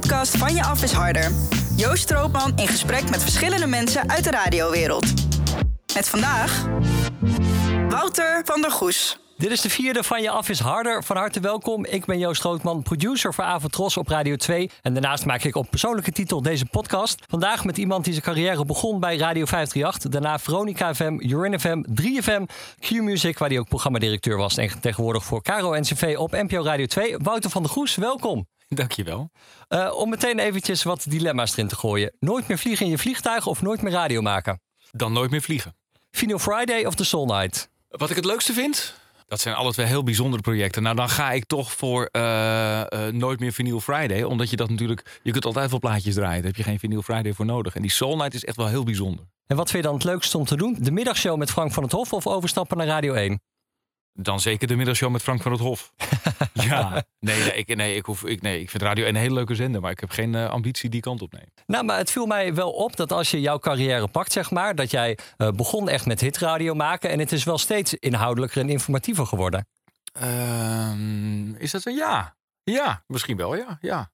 podcast Van Je Af is Harder. Joost Stroopman in gesprek met verschillende mensen uit de radiowereld. Met vandaag Wouter van der Goes. Dit is de vierde van Je Af is Harder. Van harte welkom. Ik ben Joost Grootman, producer voor Avotros op Radio 2. En daarnaast maak ik op persoonlijke titel deze podcast. Vandaag met iemand die zijn carrière begon bij Radio 538. Daarna Veronica FM, Urin FM, 3FM, Q-Music... waar hij ook programmadirecteur was. En tegenwoordig voor Caro NCV op NPO Radio 2. Wouter van der Goes, welkom. Dankjewel. Uh, om meteen eventjes wat dilemma's erin te gooien. Nooit meer vliegen in je vliegtuig of nooit meer radio maken? Dan nooit meer vliegen. Vinyl Friday of The Soul Night? Wat ik het leukste vind? Dat zijn alle twee heel bijzondere projecten. Nou, dan ga ik toch voor uh, uh, Nooit meer Vinyl Friday. Omdat je dat natuurlijk... Je kunt altijd wel plaatjes draaien. Daar heb je geen Vinyl Friday voor nodig. En die Soul Night is echt wel heel bijzonder. En wat vind je dan het leukste om te doen? De middagshow met Frank van het Hof of overstappen naar Radio 1? Dan zeker de middagshow met Frank van het Hof. ja, nee, nee, ik, nee, ik, hoef, ik, nee, ik vind Radio een hele leuke zender, maar ik heb geen uh, ambitie die kant op nemen. Nou, maar het viel mij wel op dat als je jouw carrière pakt, zeg maar, dat jij uh, begon echt met hitradio maken en het is wel steeds inhoudelijker en informatiever geworden. Uh, is dat zo? Ja. Ja, misschien wel, ja. Ja.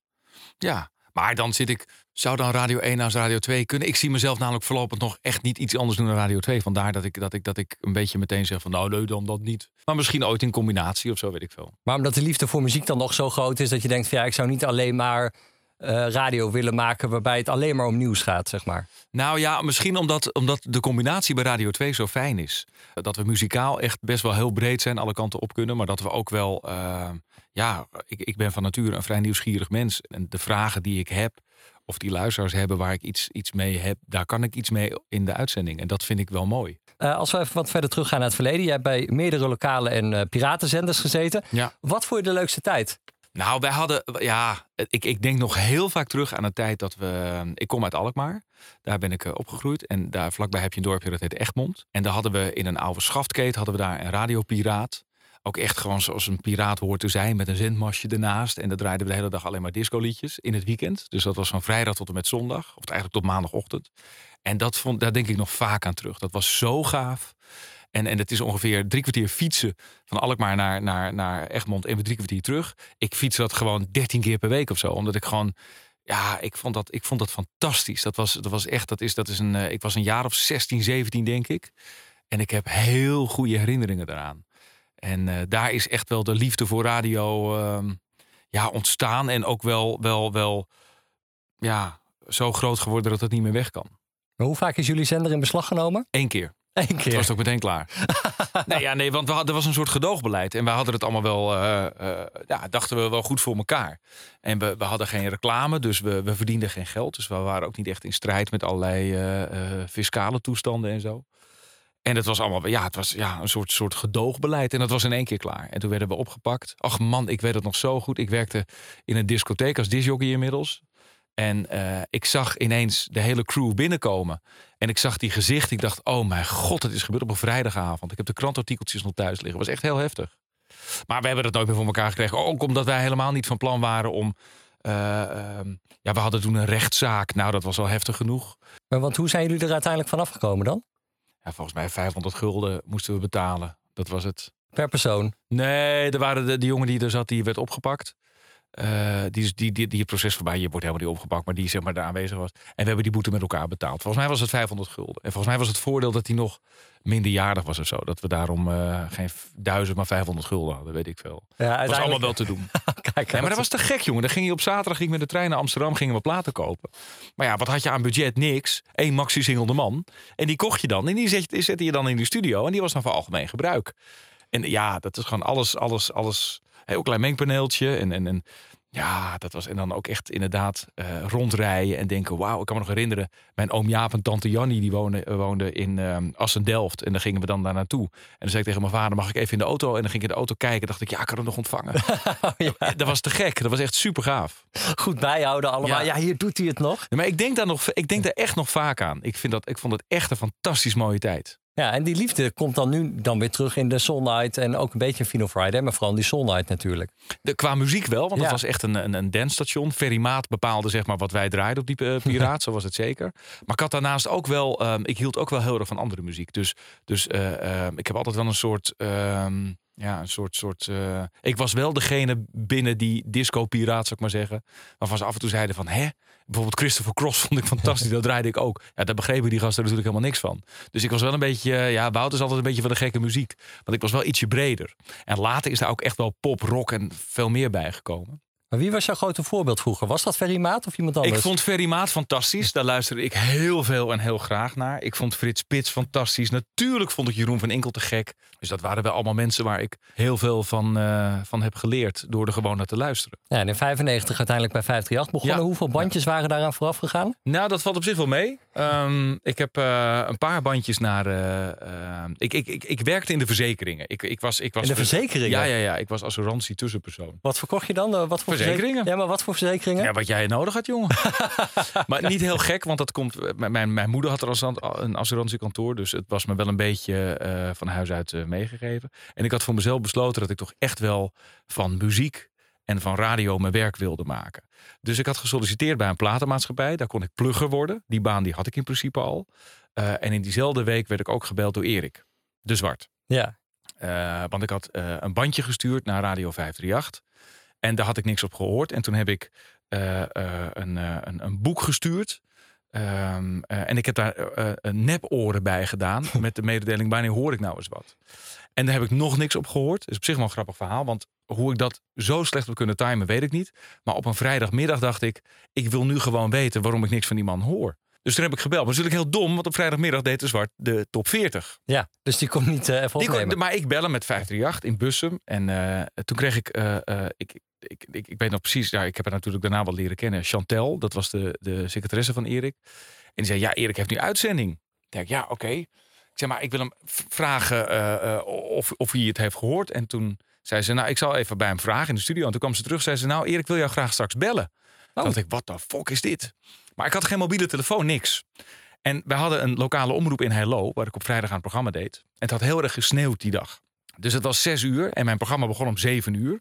Ja. Maar dan zit ik, zou dan Radio 1 naast Radio 2 kunnen? Ik zie mezelf namelijk voorlopig nog echt niet iets anders doen dan Radio 2. Vandaar dat ik, dat ik, dat ik een beetje meteen zeg van nou nee, dan dat niet. Maar misschien ooit in combinatie of zo, weet ik veel. Maar omdat de liefde voor muziek dan nog zo groot is dat je denkt van ja, ik zou niet alleen maar uh, radio willen maken waarbij het alleen maar om nieuws gaat, zeg maar. Nou ja, misschien omdat, omdat de combinatie bij Radio 2 zo fijn is. Dat we muzikaal echt best wel heel breed zijn, alle kanten op kunnen. Maar dat we ook wel, uh, ja, ik, ik ben van nature een vrij nieuwsgierig mens. En de vragen die ik heb, of die luisteraars hebben waar ik iets, iets mee heb, daar kan ik iets mee in de uitzending. En dat vind ik wel mooi. Uh, als we even wat verder teruggaan naar het verleden. Jij hebt bij meerdere lokale en uh, piratenzenders gezeten. Ja. Wat vond je de leukste tijd? Nou, wij hadden, ja, ik, ik denk nog heel vaak terug aan de tijd dat we. Ik kom uit Alkmaar, daar ben ik opgegroeid. En daar vlakbij heb je een dorpje dat heet Egmond. En daar hadden we in een oude schaftkeet hadden we daar een radiopiraat. Ook echt gewoon zoals een piraat hoort te zijn, met een zendmasje ernaast. En dat draaiden we de hele dag alleen maar discoliedjes in het weekend. Dus dat was van vrijdag tot en met zondag, of eigenlijk tot maandagochtend. En dat vond, daar denk ik nog vaak aan terug. Dat was zo gaaf. En, en het is ongeveer drie kwartier fietsen van Alkmaar naar, naar, naar Egmond en weer drie kwartier terug. Ik fiets dat gewoon dertien keer per week of zo. Omdat ik gewoon, ja, ik vond dat, ik vond dat fantastisch. Dat was, dat was echt, dat is, dat is een, ik was een jaar of 16, 17 denk ik. En ik heb heel goede herinneringen daaraan. En uh, daar is echt wel de liefde voor radio uh, ja, ontstaan. En ook wel, wel, wel ja, zo groot geworden dat het niet meer weg kan. Maar hoe vaak is jullie zender in beslag genomen? Eén keer. Eén keer. Het was ook meteen klaar. nee, ja, nee, want we hadden, er was een soort gedoogbeleid. En we hadden het allemaal wel, uh, uh, ja, dachten we wel goed voor elkaar. En we, we hadden geen reclame, dus we, we verdienden geen geld. Dus we waren ook niet echt in strijd met allerlei fiscale toestanden en zo. En het was allemaal, ja, het was ja, een soort, soort gedoogbeleid. En dat was in één keer klaar. En toen werden we opgepakt. Ach man, ik weet het nog zo goed. Ik werkte in een discotheek als disjockey inmiddels. En uh, ik zag ineens de hele crew binnenkomen. En ik zag die gezicht. Ik dacht, oh mijn god, het is gebeurd op een vrijdagavond. Ik heb de krantartikeltjes nog thuis liggen. Het was echt heel heftig. Maar we hebben het nooit meer voor elkaar gekregen. Ook omdat wij helemaal niet van plan waren om... Uh, uh, ja, we hadden toen een rechtszaak. Nou, dat was wel heftig genoeg. Maar want hoe zijn jullie er uiteindelijk vanaf gekomen dan? Ja, volgens mij 500 gulden moesten we betalen. Dat was het. Per persoon? Nee, er waren de, de jongen die er zat, die werd opgepakt. Uh, die, die, die, die het proces voorbij, je wordt helemaal niet opgepakt, maar die zeg maar daar aanwezig was. En we hebben die boete met elkaar betaald. Volgens mij was het 500 gulden. En volgens mij was het voordeel dat hij nog minderjarig was of zo. Dat we daarom uh, geen duizend, maar 500 gulden hadden, weet ik veel. Ja, uiteindelijk... was allemaal wel te doen. Kijk, nee, maar dat was te gek, jongen. Dan ging je op zaterdag ging ik met de trein naar Amsterdam, gingen we platen kopen. Maar ja, wat had je aan budget? Niks. Eén maxi single de man. En die kocht je dan. En die zette, zette je dan in de studio. En die was dan voor algemeen gebruik. En ja, dat is gewoon alles, alles, alles heel klein mengpaneeltje. En, en, en ja, dat was. En dan ook echt inderdaad uh, rondrijden en denken: wauw, ik kan me nog herinneren. Mijn oom Jaap en tante Jannie die woonden, woonden in um, Assen-Delft. En dan gingen we dan daar naartoe. En dan zei ik tegen mijn vader: mag ik even in de auto? En dan ging ik in de auto kijken. dacht ik: ja, ik kan hem nog ontvangen. ja. Dat was te gek. Dat was echt super gaaf. Goed bijhouden allemaal. Ja, ja hier doet hij het nog. Ja, maar ik denk daar nog, ik denk daar echt nog vaak aan. Ik, vind dat, ik vond het echt een fantastisch mooie tijd. Ja, en die liefde komt dan nu dan weer terug in de Soul Night en ook een beetje in Final Friday, maar vooral in die Soul Night natuurlijk. De, qua muziek wel, want ja. dat was echt een, een, een dansstation. Ferry Maat bepaalde zeg maar wat wij draaiden op die uh, Piraat, zo was het zeker. Maar ik had daarnaast ook wel, um, ik hield ook wel heel erg van andere muziek. Dus, dus uh, uh, ik heb altijd wel een soort, um, Ja, een soort. soort eh, ik was wel degene binnen die disco-piraat, zou ik maar zeggen. Waarvan ze af en toe zeiden van hè. Bijvoorbeeld Christopher Cross vond ik fantastisch. dat draaide ik ook. Ja, daar begrepen die gasten natuurlijk helemaal niks van. Dus ik was wel een beetje. eh, Ja, Wout is altijd een beetje van de gekke muziek. Want ik was wel ietsje breder. En later is daar ook echt wel pop, rock en veel meer bij gekomen. Maar wie was jouw grote voorbeeld vroeger? Was dat Ferry Maat of iemand anders? Ik vond Ferry Maat fantastisch. Daar luisterde ik heel veel en heel graag naar. Ik vond Frits Spits fantastisch. Natuurlijk vond ik Jeroen van Inkel te gek. Dus dat waren wel allemaal mensen waar ik heel veel van, eh, van heb geleerd. Door er gewoon naar te luisteren. Ja, en in 95 uiteindelijk bij 538 begonnen. Ja. Hoeveel bandjes waren daaraan vooraf gegaan? Nou, dat valt op zich wel mee. Ehm, ik heb eh, een paar bandjes naar. eh, ik, ik, ik, ik werkte in de verzekeringen. Ik, ik was, ik was In de verzekeringen? Ja, ja, ja. Ik was assurantie tussenpersoon. Wat verkocht je dan? Wat voor Verzekeringen. verzek- Ja, maar wat voor verzekeringen? Ja, wat jij nodig had, jongen. maar niet heel gek, want dat komt. m- Mijn, mijn moeder had er als een assurantiekantoor. Dus het was me wel een beetje eh, van huis uit eh, meegegeven. En ik had voor mezelf besloten dat ik toch echt wel van muziek en van radio mijn werk wilde maken. Dus ik had gesolliciteerd bij een platenmaatschappij. Daar kon ik plugger worden. Die baan die had ik in principe al. Eh, en in diezelfde week werd ik ook gebeld door Erik de Zwart. Ja. Eh, want ik had eh, een bandje gestuurd naar Radio 538. En daar had ik niks op gehoord. En toen heb ik eh, eh, een, eh, een, een boek gestuurd. Ehm, eh, en ik heb daar een neporen bij gedaan. met de mededeling: wanneer hoor ik nou eens wat? En daar heb ik nog niks op gehoord. Dat is op zich wel een grappig verhaal. Want hoe ik dat zo slecht heb kunnen timen, weet ik niet. Maar op een vrijdagmiddag dacht ik: ik wil nu gewoon weten waarom ik niks van die man hoor. Dus toen heb ik gebeld. Maar natuurlijk heel dom, want op vrijdagmiddag deed de Zwart de top 40. ja, dus die kon niet even kon- opnemen. maar ik bellen met 538 in Bussum. En toen kreeg ik, ik, ik, ik, ik weet nog precies, ja, ik heb haar natuurlijk daarna wel leren kennen. Chantel, dat was de, de secretaresse van Erik. En die zei, ja, Erik heeft nu uitzending. Ik denk, ja, oké. Ik zei, maar ik wil hem vragen eh, eh, of, of hij het heeft gehoord. En toen zei ze, nou, ik zal even bij hem vragen in de studio. En toen kwam ze terug, zei ze, nou, Erik wil jou graag straks bellen. Toen dacht ik, wat de fuck is dit? Maar ik had geen mobiele telefoon, niks. En wij hadden een lokale omroep in Hello, waar ik op vrijdag aan het programma deed. En het had heel erg gesneeuwd die dag. Dus het was zes uur en mijn programma begon om zeven uur.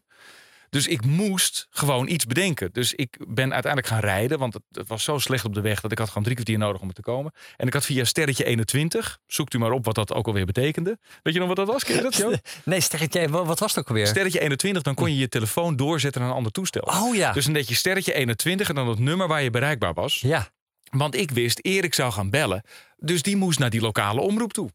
Dus ik moest gewoon iets bedenken. Dus ik ben uiteindelijk gaan rijden, want het, het was zo slecht op de weg dat ik had gewoon drie kwartier nodig om er te komen. En ik had via sterretje 21, zoekt u maar op wat dat ook alweer betekende. Weet je nog wat dat was? Ken je dat? Nee, sterretje, wa- wat was het ook alweer? Sterretje 21, dan kon je je telefoon doorzetten naar een ander toestel. Oh ja. Dus een beetje sterretje 21 en dan het nummer waar je bereikbaar was. Ja. Want ik wist, Erik zou gaan bellen. Dus die moest naar die lokale omroep toe.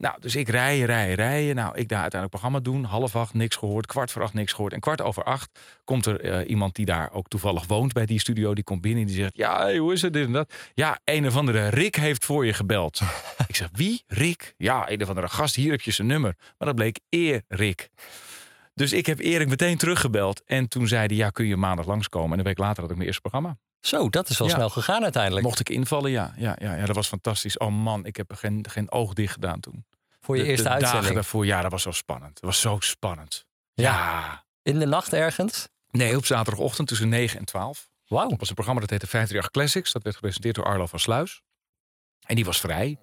Nou, dus ik rijden, rijden, rijden. Nou, ik daar uiteindelijk programma doen. Half acht, niks gehoord. Kwart voor acht, niks gehoord. En kwart over acht komt er eh, iemand die daar ook toevallig woont bij die studio. Die komt binnen en die zegt, ja, hey, hoe is het, dit en dat. Ja, een of andere Rick heeft voor je gebeld. ik zeg, wie? Rick? Ja, een of andere gast. Hier heb je zijn nummer. Maar dat bleek Erik. Dus ik heb Erik meteen teruggebeld. En toen zei hij, ja, kun je maandag langskomen. En een week later had ik mijn eerste programma. Zo, dat is wel Ja. snel gegaan uiteindelijk. Mocht ik invallen, ja. Ja, ja, ja dat was fantastisch. Oh man, ik heb er geen, geen oog dicht gedaan toen. Voor je De- eerste de dagen uitzending. daarvoor, ja, dat was zo spannend. Het was zo spannend. Ja. Ja. In de nacht ergens. Nee, op zaterdagochtend tussen 9 en 12. Wauw. Dat was een programma dat heette 538 Classics. Dat werd gepresenteerd door Arlo van Sluis. En die was vrij.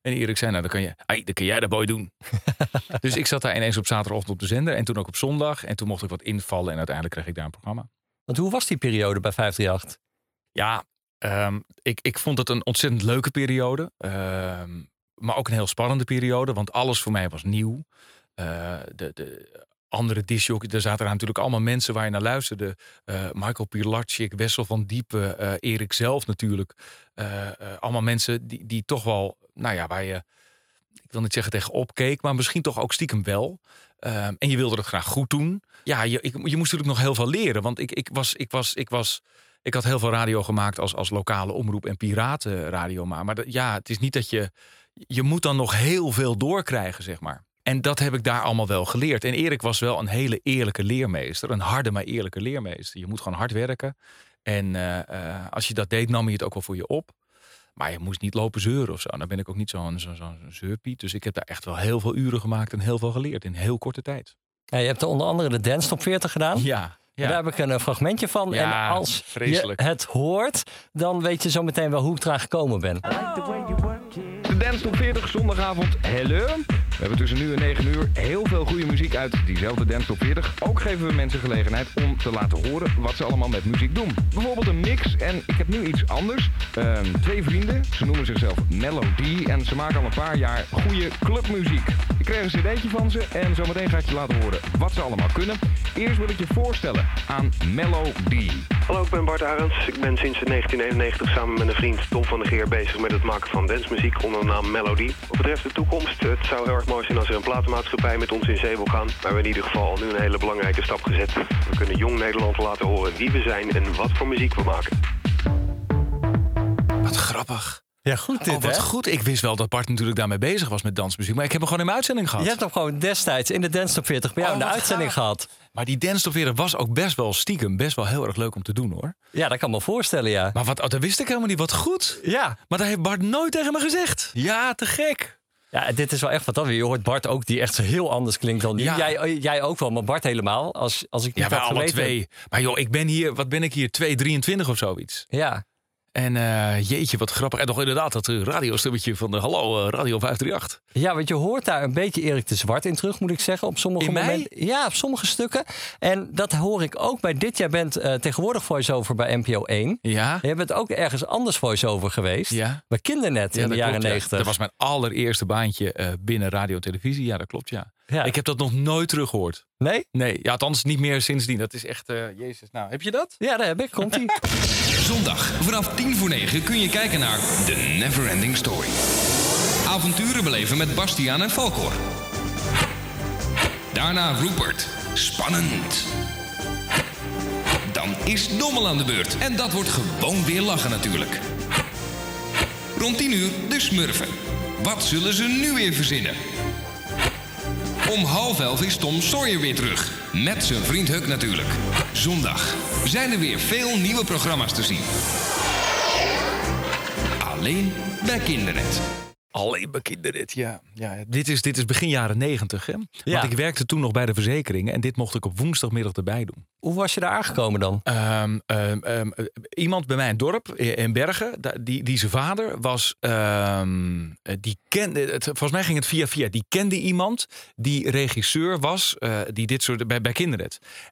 En Erik zei, nou, dan kan, je, hey, dan kan jij dat boy doen. dus ik zat daar ineens op zaterdagochtend op de zender. En toen ook op zondag. En toen mocht ik wat invallen. En uiteindelijk kreeg ik daar een programma. Want hoe was die periode bij 538? Ja, ehm, ik, ik vond het een ontzettend leuke periode. Ehm, maar ook een heel spannende periode. Want alles voor mij was nieuw. Eh, de, de andere discjockeys, er zaten daar natuurlijk allemaal mensen waar je naar luisterde. Eh, Michael Pilarczyk, Wessel van Diepen, eh, Erik zelf natuurlijk. Allemaal mensen die, die toch wel, nou ja, waar je, ik wil niet zeggen tegenop keek, maar misschien toch ook stiekem wel. Ehm, en je wilde het graag goed doen. Ja, je, je moest natuurlijk nog heel veel leren. Want ik, ik was, ik was, ik was, ik had heel veel radio gemaakt als, als lokale omroep en piratenradio. Maar, maar ja, het is niet dat je, je moet dan nog heel veel doorkrijgen, zeg maar. En dat heb ik daar allemaal wel geleerd. En Erik was wel een hele eerlijke leermeester. Een harde, maar eerlijke leermeester. Je moet gewoon hard werken. En eh, eh, als je dat deed, nam hij het ook wel voor je op. Maar je moest niet lopen zeuren of zo. Dan ben ik ook niet zo'n zo, zo zeurpiet. Dus ik heb daar echt wel heel veel uren gemaakt en heel veel geleerd in heel korte tijd. Ja, je hebt er onder andere de Dance Top 40 gedaan. Ja, ja. Daar heb ik een eh, fragmentje van. Ja, en als vreselijk. je het hoort, dan weet je zo meteen wel hoe ik eraan gekomen ben. It. de Dance Top 40 zondagavond. Hello. We hebben tussen nu en 9 uur heel veel goede muziek uit diezelfde Dance Top 40. Ook geven we mensen gelegenheid om te laten horen wat ze allemaal met muziek doen. Bijvoorbeeld een mix en ik heb nu iets anders. Ehm, twee vrienden, ze noemen zichzelf Melody en ze maken al een paar jaar goede clubmuziek. Ik kreeg een cd'tje van ze en zometeen ga ik je laten horen wat ze allemaal kunnen. Eerst wil ik je voorstellen aan Melody. Hallo, ik ben Bart Arends. Ik ben sinds 1991 samen met een vriend Tom van der Geer bezig met het maken van dancemuziek onder de naam Melody. Wat betreft de toekomst, het zou heel erg mooi zijn als er een platenmaatschappij met ons in zee wil gaan. Maar we hebben in ieder geval al nu een hele belangrijke stap gezet. We kunnen jong Nederland laten horen wie we zijn en wat voor muziek we maken. Wat grappig. Ja, goed dit, oh, wat hè? goed. Ik wist wel dat Bart natuurlijk daarmee bezig was met dansmuziek. Maar ik heb hem gewoon in mijn uitzending gehad. Je hebt hem gewoon destijds in de Dance Top 40 bij jou Oh, in de uitzending gaaf. gehad. Maar die dance top 40 was ook best wel stiekem best wel heel erg leuk om te doen hoor. Ja, dat kan me voorstellen, ja. Maar wat, oh, dat wist ik helemaal niet. Wat goed. Ja. Maar dat heeft Bart nooit tegen me gezegd. Ja, te gek. Ja, dit is wel echt wat dan weer. Je hoort Bart ook, die echt zo heel anders klinkt dan nu. Ja. Jij, jij ook wel, maar Bart helemaal. Als, als ik niet Ja, wij alle twee. Maar joh, ik ben hier, wat ben ik hier? 2,23 of zoiets. Ja. En eh, jeetje, wat grappig. En nog inderdaad dat radiostummetje van de Hallo eh, Radio 538. ja, want je hoort daar een beetje Erik de Zwart in terug, moet ik zeggen. Op sommige In mij? momenten. Ja, op sommige stukken. En dat hoor ik ook bij dit. Jij bent eh, tegenwoordig voice-over bij NPO 1. Ja. Je bent ook ergens anders voice-over geweest. Ja. Bij Kindernet in de jaren klopt, ja. 90. Dat was mijn allereerste baantje binnen radio televisie. Ja, dat klopt, ja. Ja. Ik heb dat nog nooit teruggehoord. Nee? Nee, ja, althans niet meer sindsdien. Dat is echt, jezus. Nou, heb je dat? Ja, daar heb ik. Komt-ie. Zondag vanaf 10 voor 9 kun je kijken naar The Neverending Story. Avonturen beleven met Bastiaan en Valkor. Daarna Rupert. Spannend. Dan is Dommel aan de beurt. En dat wordt gewoon weer lachen natuurlijk. Rond 10 uur de Smurfen. Wat zullen ze nu weer verzinnen? Om half elf is Tom Sawyer weer terug. Met zijn vriend Huck natuurlijk. Zondag zijn er weer veel nieuwe programma's te zien. Alleen bij Kindernet. Alleen bij Kindernet, ja. ja dit, is, dit is begin jaren negentig, hè? Ja. Want ik werkte toen nog bij de verzekeringen. En dit mocht ik op woensdagmiddag erbij doen. Hoe was je daar aangekomen dan? Ehm, ehm, ehm, eh, iemand bij mij in het dorp, in Bergen, die, die zijn vader was, ehm, eh, die kende, het, volgens mij ging het via via, die kende iemand die regisseur was, eh, die dit soort, bij, bij.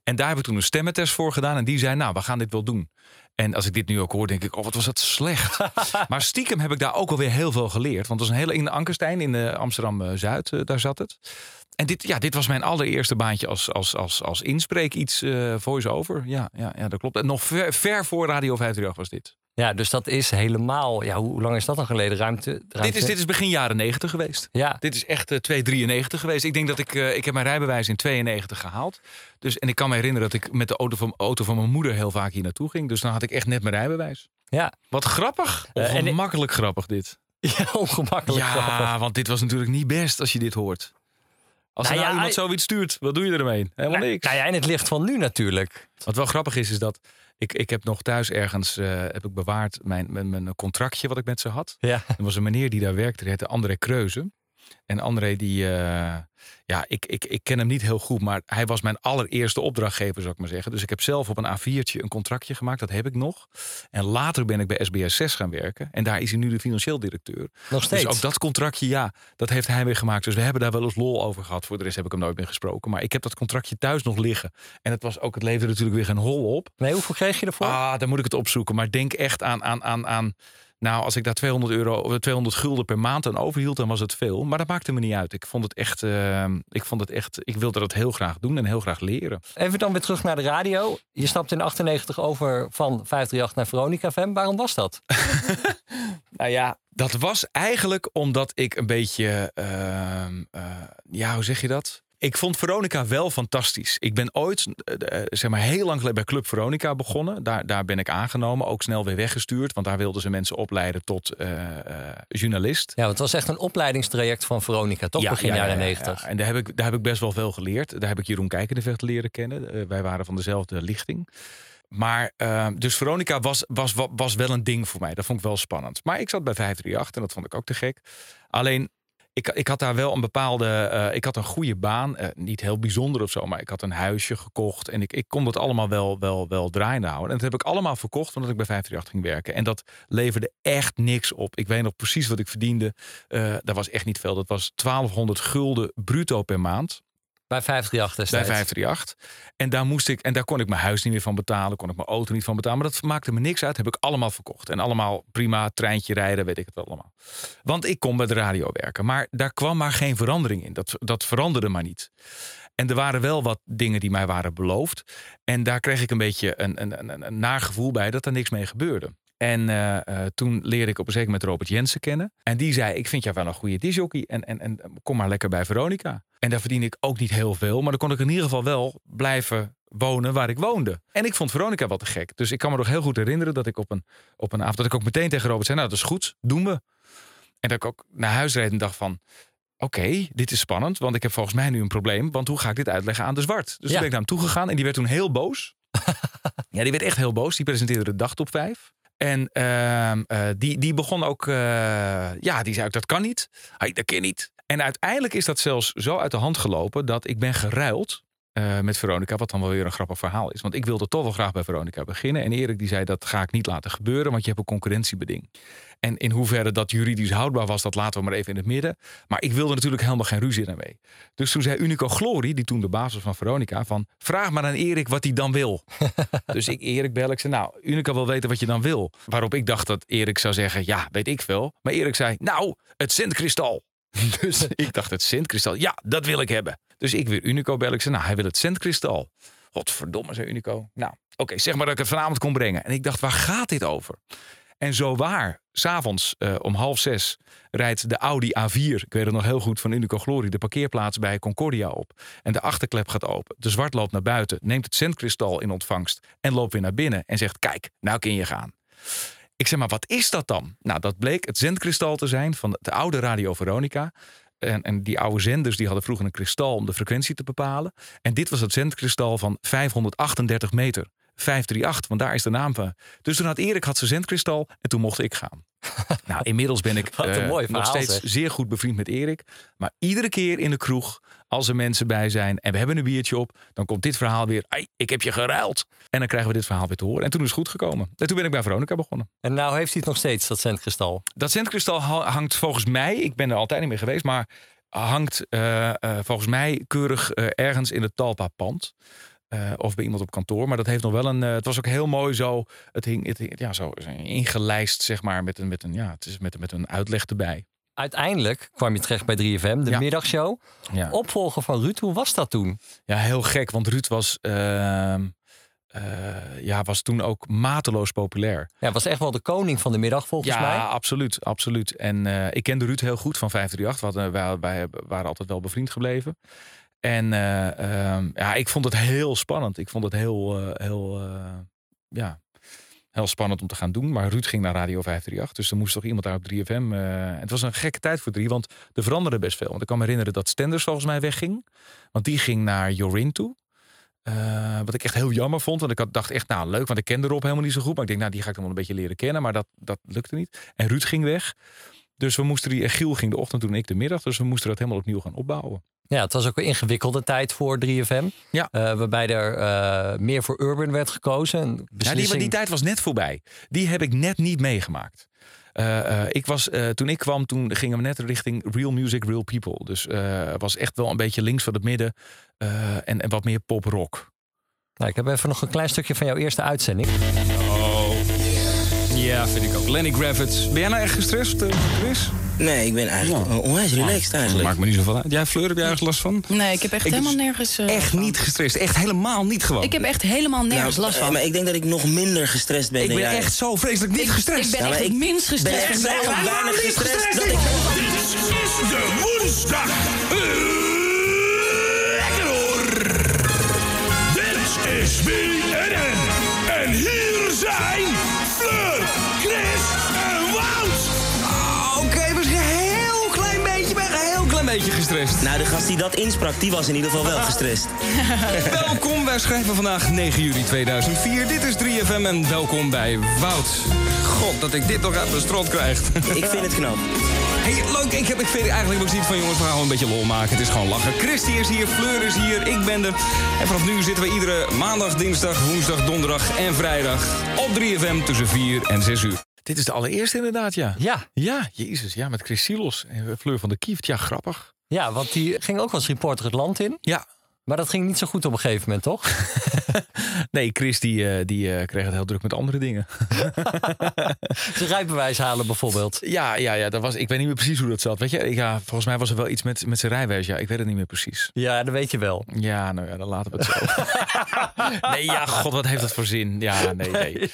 En daar heb ik toen een stemmentest voor gedaan en die zei, nou, we gaan dit wel doen. En als ik dit nu ook hoor, denk ik, oh, wat was dat slecht. maar stiekem heb ik daar ook alweer heel veel geleerd. Want dat was een hele in de Ankerstein in eh, Amsterdam-Zuid, eh, daar zat het. En dit, ja, dit was mijn allereerste baantje als, als, als, als inspreek iets eh voice-over. Ja, ja, ja, dat klopt. En nog ver, ver voor Radio 538 was dit. Ja, dus dat is helemaal... Ja, hoe lang is dat dan geleden? Ruimte? ruimte? Dit is, dit is begin jaren 90 geweest. Ja, Dit is echt eh 293 geweest. Ik denk dat ik, eh, ik heb mijn rijbewijs in 92 gehaald. Dus, en ik kan me herinneren dat ik met de auto van, auto van mijn moeder heel vaak hier naartoe ging. Dus dan had ik echt net mijn rijbewijs. ja. Wat grappig. Eh, en ik- Makkelijk grappig dit. ja ongemakkelijk. Ja, grappig. want dit was natuurlijk niet best als je dit hoort. Als er Nou nou ja, iemand zoiets stuurt, wat doe je ermee? Helemaal Nou, niks. nou ja, in het licht van nu natuurlijk. Wat wel grappig is, is dat ik, ik heb nog thuis ergens eh, heb ik bewaard mijn, mijn, mijn contractje wat ik met ze had. Ja. Er was een meneer die daar werkte, die heette André Kreuzen. En André, die, eh, ja, ik, ik, ik ken hem niet heel goed, maar hij was mijn allereerste opdrachtgever, zou ik maar zeggen. Dus ik heb zelf op een A4'tje een contractje gemaakt, dat heb ik nog. En later ben ik bij SBS 6 gaan werken. En daar is hij nu de financieel directeur. Nog steeds. Dus ook dat contractje, ja, dat heeft hij weer gemaakt. Dus we hebben daar wel eens lol over gehad. Voor de rest heb ik hem nooit meer gesproken. Maar ik heb dat contractje thuis nog liggen. En het was ook, het leverde natuurlijk weer geen hol op. Nee, hoeveel kreeg je ervoor? Ah, dan moet ik het opzoeken. Maar denk echt aan, aan, aan, aan nou, als ik daar 200 euro, of 200 gulden per maand aan overhield, dan was het veel. Maar dat maakte me niet uit. Ik vond het echt, eh, ik vond het echt, ik wilde dat heel graag doen en heel graag leren. Even dan weer terug naar de radio. Je stapt in 98 over van 538 naar Veronica FM. Waarom was dat? Nou ja, dat was eigenlijk omdat ik een beetje, ehm, eh, ja, hoe zeg je dat? Ik vond Veronica wel fantastisch. Ik ben ooit, eh, eh, zeg maar, heel lang geleden bij Club Veronica begonnen. Daar, daar ben ik aangenomen, ook snel weer weggestuurd. Want daar wilden ze mensen opleiden tot eh, journalist. Ja, het was echt een opleidingstraject van Veronica, toch? Begin jaren 90. ja. En daar heb, ik, daar heb ik best wel veel geleerd. Daar heb ik Jeroen Kijkendevecht leren kennen. Wij waren van dezelfde lichting. Maar eh, dus Veronica was, was, wa- was wel een ding voor mij. Dat vond ik wel spannend. Maar ik zat bij 538 en dat vond ik ook te gek. Alleen, ik, ik had daar wel een bepaalde. eh, ik had een goede baan. eh, niet heel bijzonder of zo, maar ik had een huisje gekocht. En ik, ik kon dat allemaal wel, wel, wel draaiende houden. En dat heb ik allemaal verkocht omdat ik bij 538 ging werken. En dat leverde echt niks op. Ik weet nog precies wat ik verdiende. Eh dat was echt niet veel. Dat was 1200 gulden bruto per maand. Bij 538 Bij destijds. 538. En daar moest ik, en daar kon ik mijn huis niet meer van betalen, kon ik mijn auto niet van betalen. Maar dat maakte me niks uit. Heb ik allemaal verkocht. En allemaal prima, treintje rijden, weet ik het allemaal. Want ik kon bij de radio werken. Maar daar kwam maar geen verandering in. Dat, dat veranderde maar niet. En er waren wel wat dingen die mij waren beloofd. En daar kreeg ik een beetje een, een, een, een naar gevoel bij dat er niks mee gebeurde. En eh, eh, toen leerde ik op een zeker moment Robert Jensen kennen. En die zei, ik vind jou wel een goede disjockey. En, en, en kom maar lekker bij Veronica. En daar verdien ik ook niet heel veel. Maar dan kon ik in ieder geval wel blijven wonen waar ik woonde. En ik vond Veronica wat te gek. Dus ik kan me nog heel goed herinneren dat ik op een, op een avond... dat ik ook meteen tegen Robert zei, nou dat is goed, doen we. En dat ik ook naar huis reed en dacht van... Oké, dit is spannend, want ik heb volgens mij nu een probleem. Want hoe ga ik dit uitleggen aan de zwart? Dus Ja. toen ben ik naar hem toegegaan en die werd toen heel boos. ja, die werd echt heel boos. Die presenteerde de dag top 5. En ehm, eh, die, die begon ook, eh, ja, die zei ook dat kan niet. Hey, dat kan niet. En uiteindelijk is dat zelfs zo uit de hand gelopen dat ik ben geruild eh, met Veronica, wat dan wel weer een grappig verhaal is. Want ik wilde toch wel graag bij Veronica beginnen. En Erik die zei dat ga ik niet laten gebeuren, want je hebt een concurrentiebeding. En in hoeverre dat juridisch houdbaar was, dat laten we maar even in het midden. Maar ik wilde natuurlijk helemaal geen ruzie daarmee. Dus toen zei Unico Glory, die toen de baas was van Veronica, van vraag maar aan Erik wat hij dan wil. dus ik Erik bel, ik zei nou, Unico wil weten wat je dan wil. Waarop ik dacht dat Erik zou zeggen, ja, weet ik veel. Maar Erik zei, nou, het Sintkristal. dus ik dacht, het Sintkristal, ja, dat wil ik hebben. Dus ik weer Unico bellen. Ik zei, nou, hij wil het Sintkristal. Godverdomme, zei Unico. Nou, oké, zeg maar dat ik het vanavond kon brengen. En ik dacht, waar gaat dit over? En zo waar, s'avonds uh, om half zes rijdt de Audi A4, ik weet het nog heel goed van Unico Glory, de parkeerplaats bij Concordia op. En de achterklep gaat open. De zwart loopt naar buiten, neemt het centkristal in ontvangst en loopt weer naar binnen en zegt: Kijk, nou kun je gaan. Ik zeg maar, wat is dat dan? Nou, dat bleek het zendkristal te zijn van de oude Radio Veronica. En, en, die oude zenders die hadden vroeger een kristal om de frequentie te bepalen. En dit was het zendkristal van 538 meter. 538, want daar is de naam van. Dus toen had Erik had zijn zendkristal en toen mocht ik gaan. nou, inmiddels ben ik uh, mooi nog steeds zeg. zeer goed bevriend met Erik. Maar iedere keer in de kroeg, als er mensen bij zijn en we hebben een biertje op, dan komt dit verhaal weer. Ik heb je geruild. En dan krijgen we dit verhaal weer te horen. En toen is het goed gekomen. En toen ben ik bij Veronica begonnen. En nou heeft hij het nog steeds, dat centkristal. Dat centkristal ha- hangt volgens mij, ik ben er altijd niet meer geweest, maar hangt uh, uh, volgens mij keurig uh, ergens in het Talpa-pand. Uh, of bij iemand op kantoor. Maar dat heeft nog wel een. Uh, het was ook heel mooi zo. Het hing, het hing ja, zo ingelijst, zeg maar. Met een, met een, ja, het is met, met een uitleg erbij. Uiteindelijk kwam je terecht bij 3FM, de Ja. middagshow. Ja. Opvolger van Ruud, hoe was dat toen? ja, heel gek. Want Ruud was. Uh, ja, was toen ook mateloos populair. Ja, was echt wel de koning van de middag volgens ja, mij. absoluut, absoluut. En uh, ik kende Ruud heel goed van 538. We hadden, wij, wij waren altijd wel bevriend gebleven. En uh, uh, ja, ik vond het heel spannend. Ik vond het heel, heel, ja, heel spannend om te gaan doen. Maar Ruud ging naar Radio 538. Dus er moest toch iemand daar op 3FM. het was een gekke tijd voor 3, want er veranderde best veel. Want ik kan me herinneren dat Stenders volgens mij wegging. Want die ging naar Jorin toe. Uh, wat ik echt heel jammer vond. Want ik had, dacht echt, nou leuk, want ik kende Rob helemaal niet zo goed. Maar ik denk, nou, die ga ik dan wel een beetje leren kennen. Maar dat, dat lukte niet. En Ruud ging weg. Dus we moesten die, Giel ging de ochtend doen en ik de middag. Dus we moesten dat helemaal opnieuw gaan opbouwen. Ja, het was ook een ingewikkelde tijd voor 3FM. Ja. Uh, waarbij er uh, meer voor urban werd gekozen. Beslissing... ja, die, die tijd was net voorbij. Die heb ik net niet meegemaakt. Uh, ik was, toen ik kwam, toen gingen we net richting real music, real people. Dus was echt wel een beetje links van het midden en, en wat meer pop-rock. Nou, ik heb even nog een klein stukje van jouw eerste uitzending. Ja, vind ik ook. Lenny Gravitz. Ben jij nou echt gestrest, uh, Chris? Nee, ik ben eigenlijk ja. onwijs relaxed eigenlijk. Maakt me niet zoveel uit. Jij, Fleur, heb jij ergens last van? Nee, ik heb echt ik helemaal nergens... Uh, echt niet gestrest. Echt helemaal niet gewoon. Ik heb echt helemaal nergens nou, last van. Maar ik denk dat ik nog minder gestrest ben Ik ben jij. echt zo vreselijk niet ik, gestrest. Ik ben Ja, echt het ik minst gestrest. ben echt van zo weinig gestrest gestrest. dat ik... Dit is de woensdag. Lekker hoor. Dit is BNN. Gestrest. Nou, de gast die dat insprak, die was in ieder geval wel gestrest. welkom, wij schrijven vandaag 9 juli 2004. Dit is 3FM en welkom bij Wout. God, dat ik dit nog uit mijn strot krijg. Ik vind het knap. Hey, leuk. Ik, heb, ik vind eigenlijk ook zoiets van jongens, we gaan gewoon een beetje lol maken. Het is gewoon lachen. Christy is hier, Fleur is hier, ik ben er. En vanaf nu zitten we iedere maandag, dinsdag, woensdag, donderdag en vrijdag op 3FM tussen 4 en 6 uur. Dit is de allereerste inderdaad, ja. Ja. Ja, jezus. Ja, met Chris Silos en Fleur van der Kieft. Ja, grappig. Ja, want die ging ook als reporter het land in. Ja. Maar dat ging niet zo goed op een gegeven moment, toch? Nee, Chris die, eh, die eh, kreeg het heel druk met andere dingen. Zijn rijbewijs halen bijvoorbeeld. Ja, ja, ja dat was, ik weet niet meer precies hoe dat zat. Weet je, ja, volgens mij was er wel iets met, met zijn rijwijs. Ja, ik weet het niet meer precies. Ja, dat weet je wel. Ja, nou ja, dan laten we het zo. nee, ja, god, wat heeft dat voor zin? Ja, nee, nee.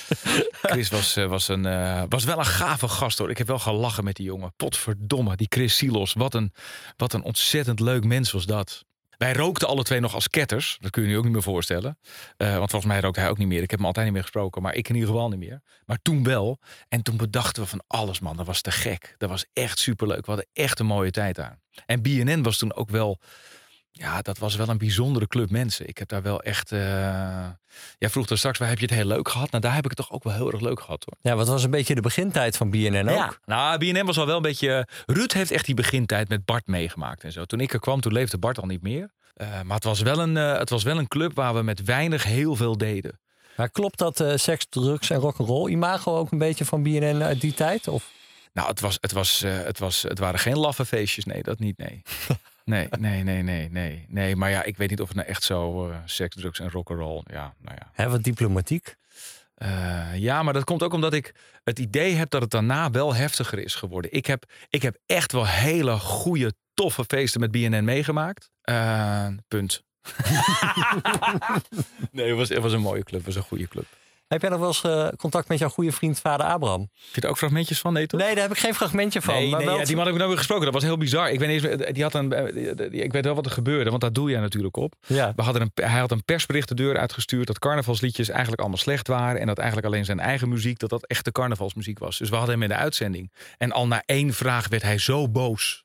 Chris was, eh, was, een, was wel een gave gast hoor. Ik heb wel gelachen met die jongen. Potverdomme, die Chris Silos. Wat een, wat een ontzettend leuk mens was dat. Wij rookten alle twee nog als ketters. Dat kun je nu ook niet meer voorstellen. Eh, want volgens mij rookte hij ook niet meer. Ik heb hem altijd niet meer gesproken. Maar ik in ieder geval niet meer. Maar toen wel. En toen bedachten we van alles, man. Dat was te gek. Dat was echt superleuk. We hadden echt een mooie tijd aan. En BNN was toen ook wel... Ja, dat was wel een bijzondere club mensen. Ik heb daar wel echt... eh Jij vroeg er straks, waar heb je het heel leuk gehad? Nou, daar heb ik het toch ook wel heel erg leuk gehad, hoor. Ja, wat was een beetje de begintijd van BNN ook. Ja. Nou, BNN was al wel een beetje... Ruud heeft echt die begintijd met Bart meegemaakt en zo. Toen ik er kwam, toen leefde Bart al niet meer. Eh, maar het was, wel een, eh, het was wel een club waar we met weinig heel veel deden. Maar klopt dat eh, seks, drugs en rock'n'roll imago ook een beetje van BNN uit die tijd? Of? Nou, het, was, het, was, eh, het, was, het waren geen laffe feestjes. Nee, dat niet, nee. Nee, nee, nee, nee, nee. Nee, maar ja, ik weet niet of het nou echt zo eh seks, drugs en rock'n'roll... Ja, nou ja. Hè, wat diplomatiek. Eh, ja, maar dat komt ook omdat ik het idee heb dat het daarna wel heftiger is geworden. Ik heb, ik heb echt wel hele goede, toffe feesten met BNN meegemaakt. Eh, punt. nee, het was, het was een mooie club. Het was een goede club. Heb jij nog wel eens eh, contact met jouw goede vriend vader Abraham? Heb je er ook fragmentjes van? Nee, toch? Nee, daar heb ik geen fragmentje van. Nee, maar nee wel ja, die man heb ik nou weer gesproken. Dat was heel bizar. Ik, weet niet eens, die had een, eh, ik weet wel wat er gebeurde, want daar doe jij natuurlijk op. Ja. We hadden een, hij had een persbericht de deur uitgestuurd dat carnavalsliedjes eigenlijk allemaal slecht waren. En dat eigenlijk alleen zijn eigen muziek, dat dat echte carnavalsmuziek was. Dus we hadden hem in de uitzending. En al na één vraag werd hij zo boos.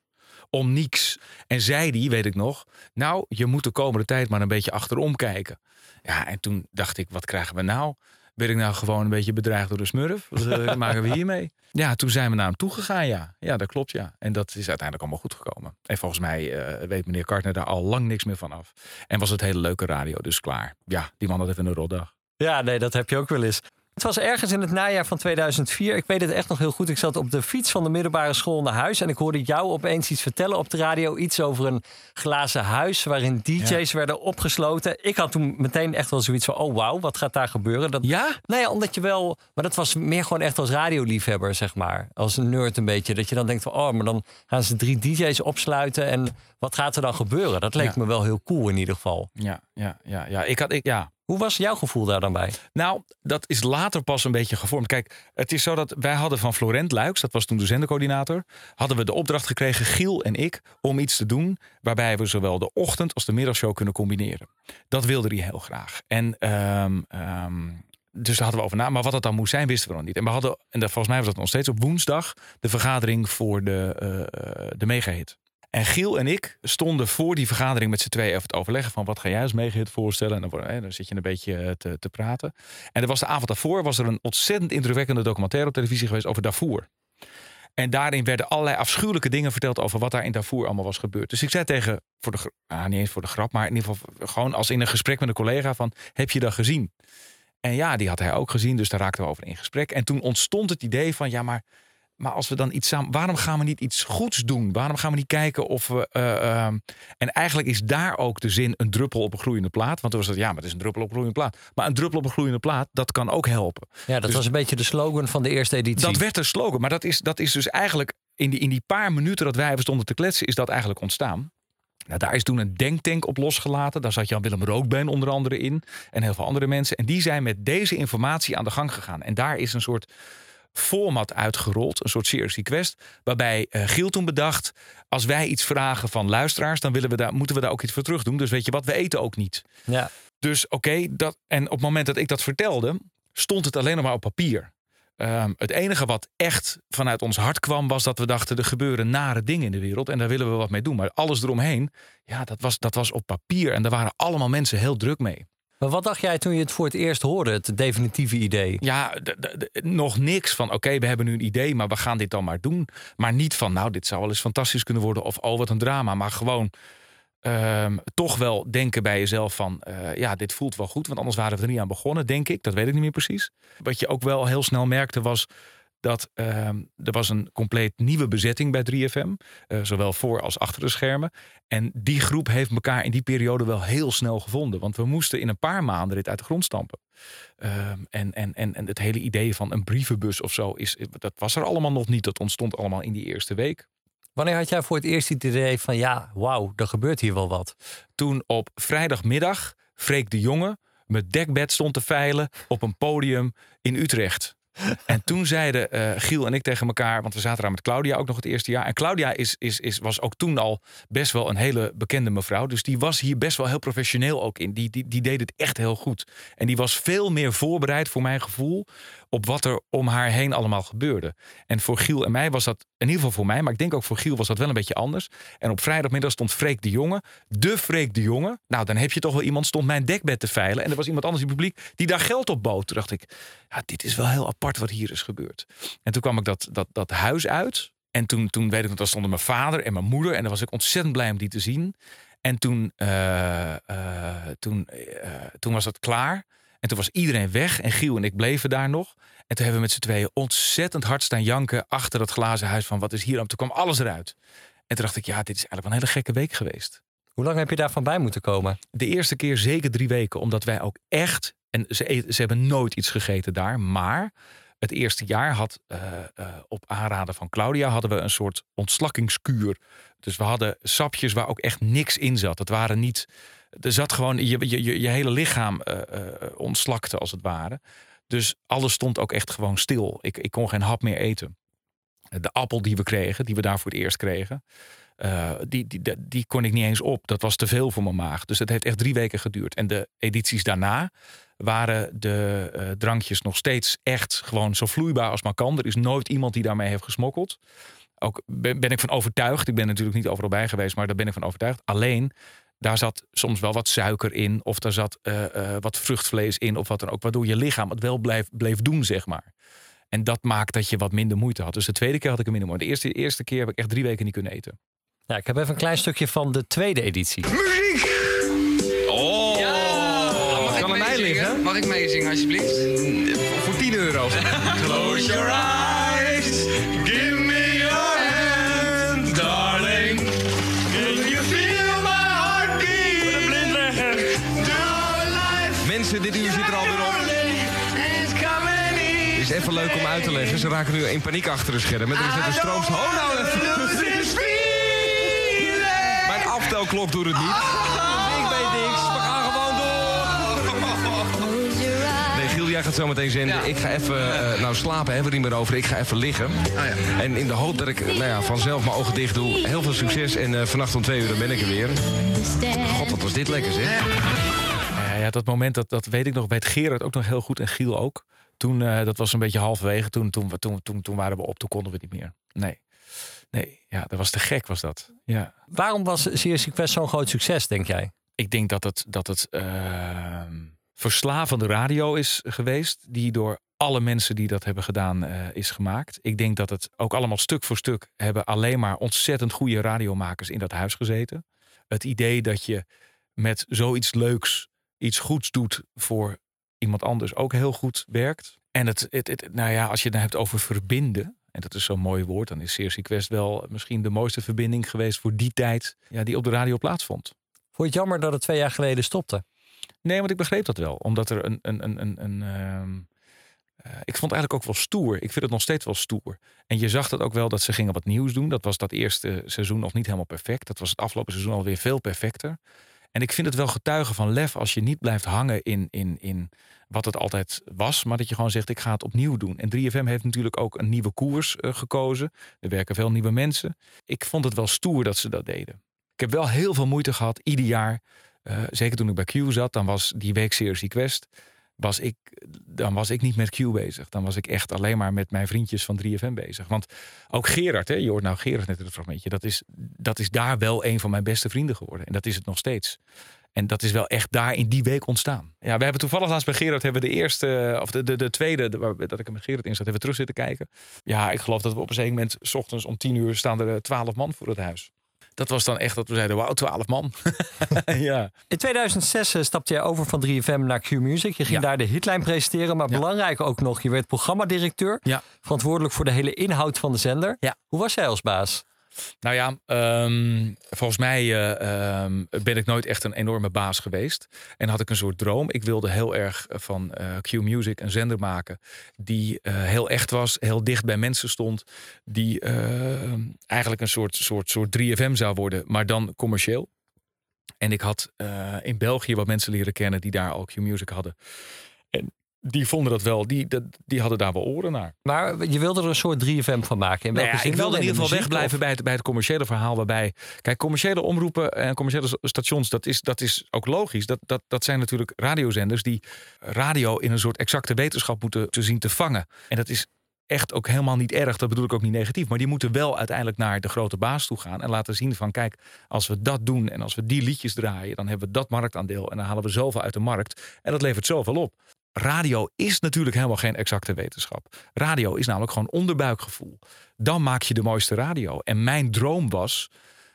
Om niks. En zei die, weet ik nog, nou, je moet de komende tijd maar een beetje achterom kijken. Ja, en toen dacht ik, wat krijgen we nou? Ben ik nou gewoon een beetje bedreigd door de smurf? Wat eh, maken we hiermee? Ja, toen zijn we naar hem toegegaan, ja. Ja, dat klopt, ja. En dat is uiteindelijk allemaal goed gekomen. En volgens mij eh, weet meneer Kartner daar al lang niks meer van af. En was het hele leuke radio, dus klaar. Ja, die man had even een rotdag. Ja, nee, dat heb je ook wel eens. Het was ergens in het najaar van 2004. Ik weet het echt nog heel goed. Ik zat op de fiets van de middelbare school naar huis. En ik hoorde jou opeens iets vertellen op de radio. Iets over een glazen huis waarin DJ's werden opgesloten. Ik had toen meteen echt wel zoiets van... oh wauw, wat gaat daar gebeuren? Dat, Ja? Nou ja, omdat je wel... Maar dat was meer gewoon echt als radioliefhebber, zeg maar. Als een nerd een beetje. Dat je dan denkt van... oh, maar dan gaan ze drie DJ's opsluiten. En wat gaat er dan gebeuren? Dat leek Ja. me wel heel cool in ieder geval. Ja, ja, ja, ja. Ik had, ik, ja. Hoe was jouw gevoel daar dan bij? Nou, dat is later pas een beetje gevormd. Kijk, het is zo dat wij hadden van Florent Luiks, dat was toen de zendercoördinator, hadden we de opdracht gekregen, Giel en ik, om iets te doen waarbij we zowel de ochtend als de middagshow kunnen combineren. Dat wilde hij heel graag. En ehm, ehm, dus daar hadden we over na. Maar wat het dan moest zijn, wisten we nog niet. En we hadden, en dat, volgens mij was dat nog steeds op woensdag, de vergadering voor de, eh eh, de megahit. En Giel en ik stonden voor die vergadering met z'n tweeën even te overleggen van wat ga jij als megahit voorstellen. En dan, hè, dan zit je een beetje eh, te, te praten. En er was de avond daarvoor was er een ontzettend indrukwekkende documentaire op televisie geweest over Darfur. En daarin werden allerlei afschuwelijke dingen verteld over wat daar in Darfur allemaal was gebeurd. Dus ik zei tegen, voor de, ah, niet eens voor de grap, maar in ieder geval gewoon als in een gesprek met een collega van, heb je dat gezien? En ja, die had hij ook gezien, dus daar raakten we over in gesprek. En toen ontstond het idee van, ja, maar, maar als we dan iets samen, waarom gaan we niet iets goeds doen? Waarom gaan we niet kijken of we. eh, ehm, en eigenlijk is daar ook de zin een druppel op een gloeiende plaat. Want toen was het, ja, maar het is een druppel op een gloeiende plaat. Maar een druppel op een gloeiende plaat, dat kan ook helpen. Ja, dat Dus- was een beetje de slogan van de eerste editie. Dat werd een slogan, maar dat is, dat is dus eigenlijk in die, in die paar minuten dat wij even stonden te kletsen, is dat eigenlijk ontstaan. Nou, daar is toen een denktank op losgelaten. Daar zat Jan-Willem Rookbeen onder andere in. En heel veel andere mensen. En die zijn met deze informatie aan de gang gegaan. En daar is een soort format uitgerold. Een soort serious request. Waarbij eh, Giel toen bedacht. Als wij iets vragen van luisteraars. Dan willen we daar, moeten we daar ook iets voor terug doen. Dus weet je wat, we eten ook niet. Ja. Dus oké, dat en op het moment dat ik dat vertelde, stond het alleen nog maar op papier. Ehm, het enige wat echt vanuit ons hart kwam, was dat we dachten: er gebeuren nare dingen in de wereld en daar willen we wat mee doen. Maar alles eromheen, ja, dat was, dat was op papier en daar waren allemaal mensen heel druk mee. Maar wat dacht jij toen je het voor het eerst hoorde, het definitieve idee? Ja, nog niks van oké, we hebben nu een idee, maar we gaan dit dan maar doen. Maar niet van nou, dit zou wel eens fantastisch kunnen worden of oh, wat een drama. Maar gewoon ehm, toch wel denken bij jezelf van eh, ja, dit voelt wel goed. Want anders waren we er niet aan begonnen, denk ik. Dat weet ik niet meer precies. Wat je ook wel heel snel merkte was dat ehm, er was een compleet nieuwe bezetting bij 3FM. eh, zowel voor als achter de schermen. En die groep heeft elkaar in die periode wel heel snel gevonden. Want we moesten in een paar maanden dit uit de grond stampen. Ehm, en, en, en, en het hele idee van een brievenbus of zo, is, dat was er allemaal nog niet. Dat ontstond allemaal in die eerste week. Wanneer had jij voor het eerst het idee van ja, wauw, er gebeurt hier wel wat? Toen op vrijdagmiddag Freek de Jonge met dekbed stond te veilen op een podium in Utrecht. En toen zeiden eh, Giel en ik tegen elkaar, want we zaten daar met Claudia ook nog het eerste jaar. En Claudia is, is, is, was ook toen al best wel een hele bekende mevrouw. Dus die was hier best wel heel professioneel ook in. Die, die, die deed het echt heel goed. En die was veel meer voorbereid voor mijn gevoel op wat er om haar heen allemaal gebeurde. En voor Giel en mij was dat, in ieder geval voor mij, maar ik denk ook voor Giel was dat wel een beetje anders. En op vrijdagmiddag stond Freek de Jonge, de Freek de Jonge. Nou, dan heb je toch wel iemand stond mijn dekbed te veilen. En er was iemand anders in het publiek die daar geld op bood. Toen dacht ik, ja, dit is wel heel apart wat hier is gebeurd. En toen kwam ik dat, dat, dat huis uit. En toen, toen weet ik nog, daar stonden mijn vader en mijn moeder. En daar was ik ontzettend blij om die te zien. En toen, eh, eh, toen, eh, toen was het klaar. En toen was iedereen weg. En Giel en ik bleven daar nog. En toen hebben we met z'n tweeën ontzettend hard staan janken achter dat glazen huis van wat is hier aan. Toen kwam alles eruit. En toen dacht ik, ja, dit is eigenlijk wel een hele gekke week geweest. Hoe lang heb je daarvan bij moeten komen? De eerste keer zeker drie weken, omdat wij ook echt. En ze, eten- ze hebben nooit iets gegeten daar. Maar het eerste jaar had eh, eh, op aanraden van Claudia hadden we een soort ontslakkingskuur. Dus we hadden sapjes waar ook echt niks in zat. Het waren niet. Er zat gewoon je, je, je, hele lichaam eh, eh, ontslakte als het ware. Dus alles stond ook echt gewoon stil. Ik, ik kon geen hap meer eten. De appel die we kregen, die we daar voor het eerst kregen, eh, die, die, die, kon ik niet eens op. Dat was te veel voor mijn maag. Dus het heeft echt drie weken geduurd. En de edities daarna waren de drankjes nog steeds echt gewoon zo vloeibaar als maar kan. Er is nooit iemand die daarmee heeft gesmokkeld. Ook ben, ben ik van overtuigd. Ik ben natuurlijk niet overal bij geweest, maar daar ben ik van overtuigd. Alleen, daar zat soms wel wat suiker in. Of daar zat eh, eh, wat vruchtvlees in. Of wat dan ook. Waardoor je lichaam het wel bleef, bleef doen, zeg maar. En dat maakt dat je wat minder moeite had. Dus de tweede keer had ik er minder moeite. De eerste, de eerste keer heb ik echt drie weken niet kunnen eten. Ja, ik heb even een klein stukje van de tweede editie. Oh, Mag kan ik mij meezingen? liggen. Mag ik meezingen alsjeblieft? Voor 10 euro. Close your eyes, Mensen, dit uur zit er alweer op. Het is even leuk om uit te leggen. Ze raken nu in paniek achter de schermen. Er is net een strooms... Oh, nou even. Mijn aftelklok doet het niet. Ik weet niks. We gaan gewoon door. Nee, Giel, jij gaat zo meteen zenden. Ja. Ik ga even... eh, nou, slapen hebben we niet meer over. Ik ga even liggen. ja. En in de hoop dat ik nou ja, vanzelf mijn ogen dicht doe. Heel veel succes. En eh, vannacht om twee uur dan ben ik er weer. God, wat was dit lekker, zeg. Ja, dat moment, dat, dat weet ik nog, weet Gerard ook nog heel goed en Giel ook. Toen, eh, dat was een beetje halverwege, toen, toen, toen, toen, toen waren we op, toen konden we niet meer. Nee, nee, ja, dat was te gek was dat. Ja. Waarom was Serious Quest zo'n groot succes, denk jij? Ik denk dat het, dat het ehm, verslavende radio is geweest, die door alle mensen die dat hebben gedaan eh, is gemaakt. Ik denk dat het ook allemaal stuk voor stuk hebben alleen maar ontzettend goede radiomakers in dat huis gezeten. Het idee dat je met zoiets leuks iets goeds doet voor iemand anders ook heel goed werkt. En het, het, het- nou ja, als je het dan hebt over verbinden, en dat is zo'n mooi woord, dan is Serious Quest wel misschien de mooiste verbinding geweest voor die tijd ja, die op de radio plaatsvond. Vond je het jammer dat het twee jaar geleden stopte? Nee, want ik begreep dat wel. Omdat er een. een, een, een, een ehm, eh, ik vond het eigenlijk ook wel stoer. Ik vind het nog steeds wel stoer. En je zag dat ook wel dat ze gingen wat nieuws doen. Dat was dat eerste seizoen nog niet helemaal perfect. Dat was het afgelopen seizoen alweer veel perfecter. En ik vind het wel getuigen van lef als je niet blijft hangen in, in, in wat het altijd was. Maar dat je gewoon zegt, ik ga het opnieuw doen. En 3FM heeft natuurlijk ook een nieuwe koers eh, gekozen. Er werken veel nieuwe mensen. Ik vond het wel stoer dat ze dat deden. Ik heb wel heel veel moeite gehad, ieder jaar. eh, zeker toen ik bij Q zat, dan was die week Series Request. Was ik, dan was ik niet met Q bezig. Dan was ik echt alleen maar met mijn vriendjes van 3FM bezig. Want ook Gerard, hè, je hoort nou Gerard net in het fragmentje. Dat is, dat is daar wel een van mijn beste vrienden geworden. En dat is het nog steeds. En dat is wel echt daar in die week ontstaan. Ja, we hebben toevallig laatst bij Gerard hebben we de eerste, of de, de, de tweede, de- waar- dat ik met Gerard in zat, hebben we terug zitten kijken. Ja, ik geloof dat we op een zeker moment, s ochtends om tien uur, staan er twaalf man voor het huis. Dat was dan echt dat we zeiden, wauw, twaalf man. ja. In 2006 eh, stapte jij over van 3FM naar Q-Music. Je ging Ja. daar de hitlijn presenteren, maar belangrijk ook nog, je werd programmadirecteur. Ja. Verantwoordelijk voor de hele inhoud van de zender. Hoe was jij als baas? Nou ja, ehm, volgens mij eh, ehm, ben ik nooit echt een enorme baas geweest. En had ik een soort droom. Ik wilde heel erg van eh, Q Music een zender maken die eh, heel echt was, heel dicht bij mensen stond. Die eh, eigenlijk een soort, soort, soort 3FM zou worden, maar dan commercieel. En ik had eh, in België wat mensen leren kennen die daar al Q Music hadden. Die vonden dat wel, die, dat- die hadden daar wel oren naar. Maar je wilde er een soort 3FM van maken. In Nou welke ja, zin ik wilde in ieder de geval wegblijven of- bij het, bij het commerciële verhaal. Waarbij, kijk, commerciële omroepen en commerciële stations, dat is, dat is ook logisch. Dat, dat, dat zijn natuurlijk radiozenders die radio in een soort exacte wetenschap moeten te zien te vangen. En dat is echt ook helemaal niet erg. Dat bedoel ik ook niet negatief. Maar die moeten wel uiteindelijk naar de grote baas toe gaan. En laten zien van kijk, als we dat doen en als we die liedjes draaien, dan hebben we dat marktaandeel. En dan halen we zoveel uit de markt. En dat levert zoveel op. Radio is natuurlijk helemaal geen exacte wetenschap. Radio is namelijk gewoon onderbuikgevoel. Dan maak je de mooiste radio. En mijn droom was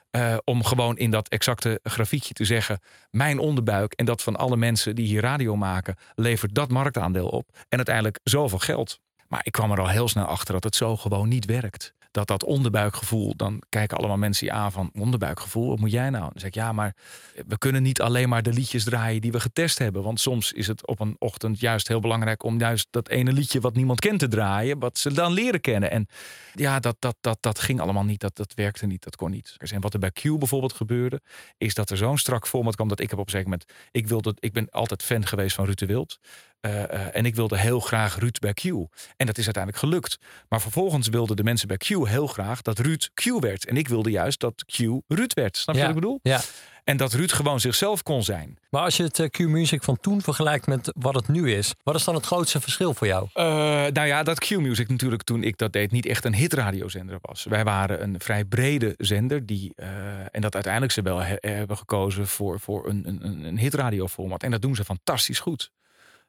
eh, om gewoon in dat exacte grafiekje te zeggen: mijn onderbuik en dat van alle mensen die hier radio maken, levert dat marktaandeel op. En uiteindelijk zoveel geld. Maar ik kwam er al heel snel achter dat het zo gewoon niet werkt. Dat dat onderbuikgevoel, dan kijken allemaal mensen je aan van onderbuikgevoel, wat moet jij nou? Dan zeg ik ja, maar we kunnen niet alleen maar de liedjes draaien die we getest hebben. Want soms is het op een ochtend juist heel belangrijk om juist dat ene liedje wat niemand kent te draaien, wat ze dan leren kennen. En ja, dat, dat, dat, dat ging allemaal niet, dat, dat werkte niet, dat kon niet. En wat er bij Q bijvoorbeeld gebeurde, is dat er zo'n strak format kwam dat ik heb op een zeker moment, ik, wilde, ik ben altijd fan geweest van Ruud Wild. Eh, eh, en ik wilde heel graag Ruud bij Q. En dat is uiteindelijk gelukt. Maar vervolgens wilden de mensen bij Q heel graag dat Ruud Q werd. En ik wilde juist dat Q Ruud werd. Snap je Ja, wat ik bedoel? Ja. En dat Ruud gewoon zichzelf kon zijn. Maar als je het eh, Q-music van toen vergelijkt met wat het nu is, wat is dan het grootste verschil voor jou? Nou ja, dat Q-Music natuurlijk toen ik dat deed niet echt een hitradiozender was. Wij waren een vrij brede zender die, en dat uiteindelijk ze wel he- hebben gekozen voor, voor een, een, een- een hitradioformat. En dat doen ze fantastisch goed.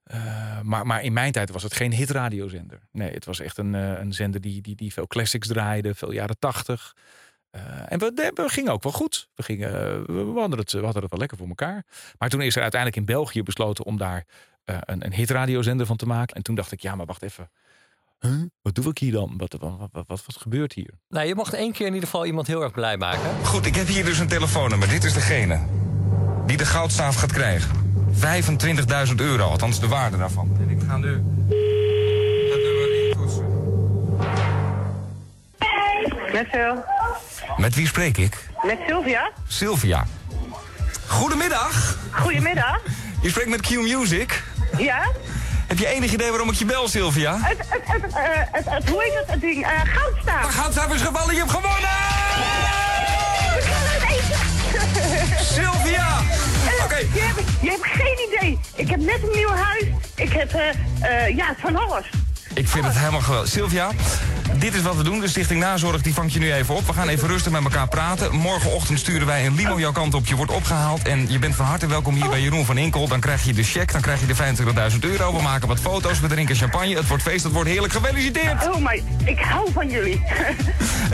Eh, maar, maar in mijn tijd was het geen hitradiozender. Nee, het was echt een, eh, een zender die, die, die veel classics draaide, veel jaren tachtig. Eh, en we, we gingen ook wel goed. We, gingen, we, we hadden het, we hadden het wel lekker voor elkaar. Maar toen is er uiteindelijk in België besloten om daar eh, een, een hitradiozender van te maken. En toen dacht ik, ja, maar wacht even. Huh? Wat doe ik hier dan? Wat, wat, wat, wat, wat gebeurt hier? Nou, je mocht één keer in ieder geval iemand heel erg blij maken. Goed, ik heb hier dus een telefoonnummer. Dit is degene die de goudstaaf gaat krijgen. 25.000 euro, althans de waarde daarvan. En ik ga nu nummer intoetsen. Met Phil. Met wie spreek ik? Met Sylvia. Sylvia. Goedemiddag. Goedemiddag. Je spreekt met Q Music. Ja? Heb je enig idee waarom ik je bel, Sylvia? Het, het, het, eh, het, het, hoe heet het, het ding? Uh, goudstaaf. De goudstaaf is gevallen, je hebt gewonnen! Sylvia! Oké. Je, hebt, je hebt geen idee. Ik heb net een nieuw huis. Ik heb, eh, eh, ja, van alles. Ik vind het helemaal geweldig. Sylvia, dit is wat we doen. De Stichting Nazorg die vangt je nu even op. We gaan even rustig met elkaar praten. Morgenochtend sturen wij een limo jouw kant op. Je wordt opgehaald en je bent van harte welkom hier bij Jeroen van Inkel. Dan krijg je de cheque, dan krijg je de 25.000 euro. We maken wat foto's, we drinken champagne. Het wordt feest, het wordt heerlijk. Gefeliciteerd! Oh, maar ik hou van jullie.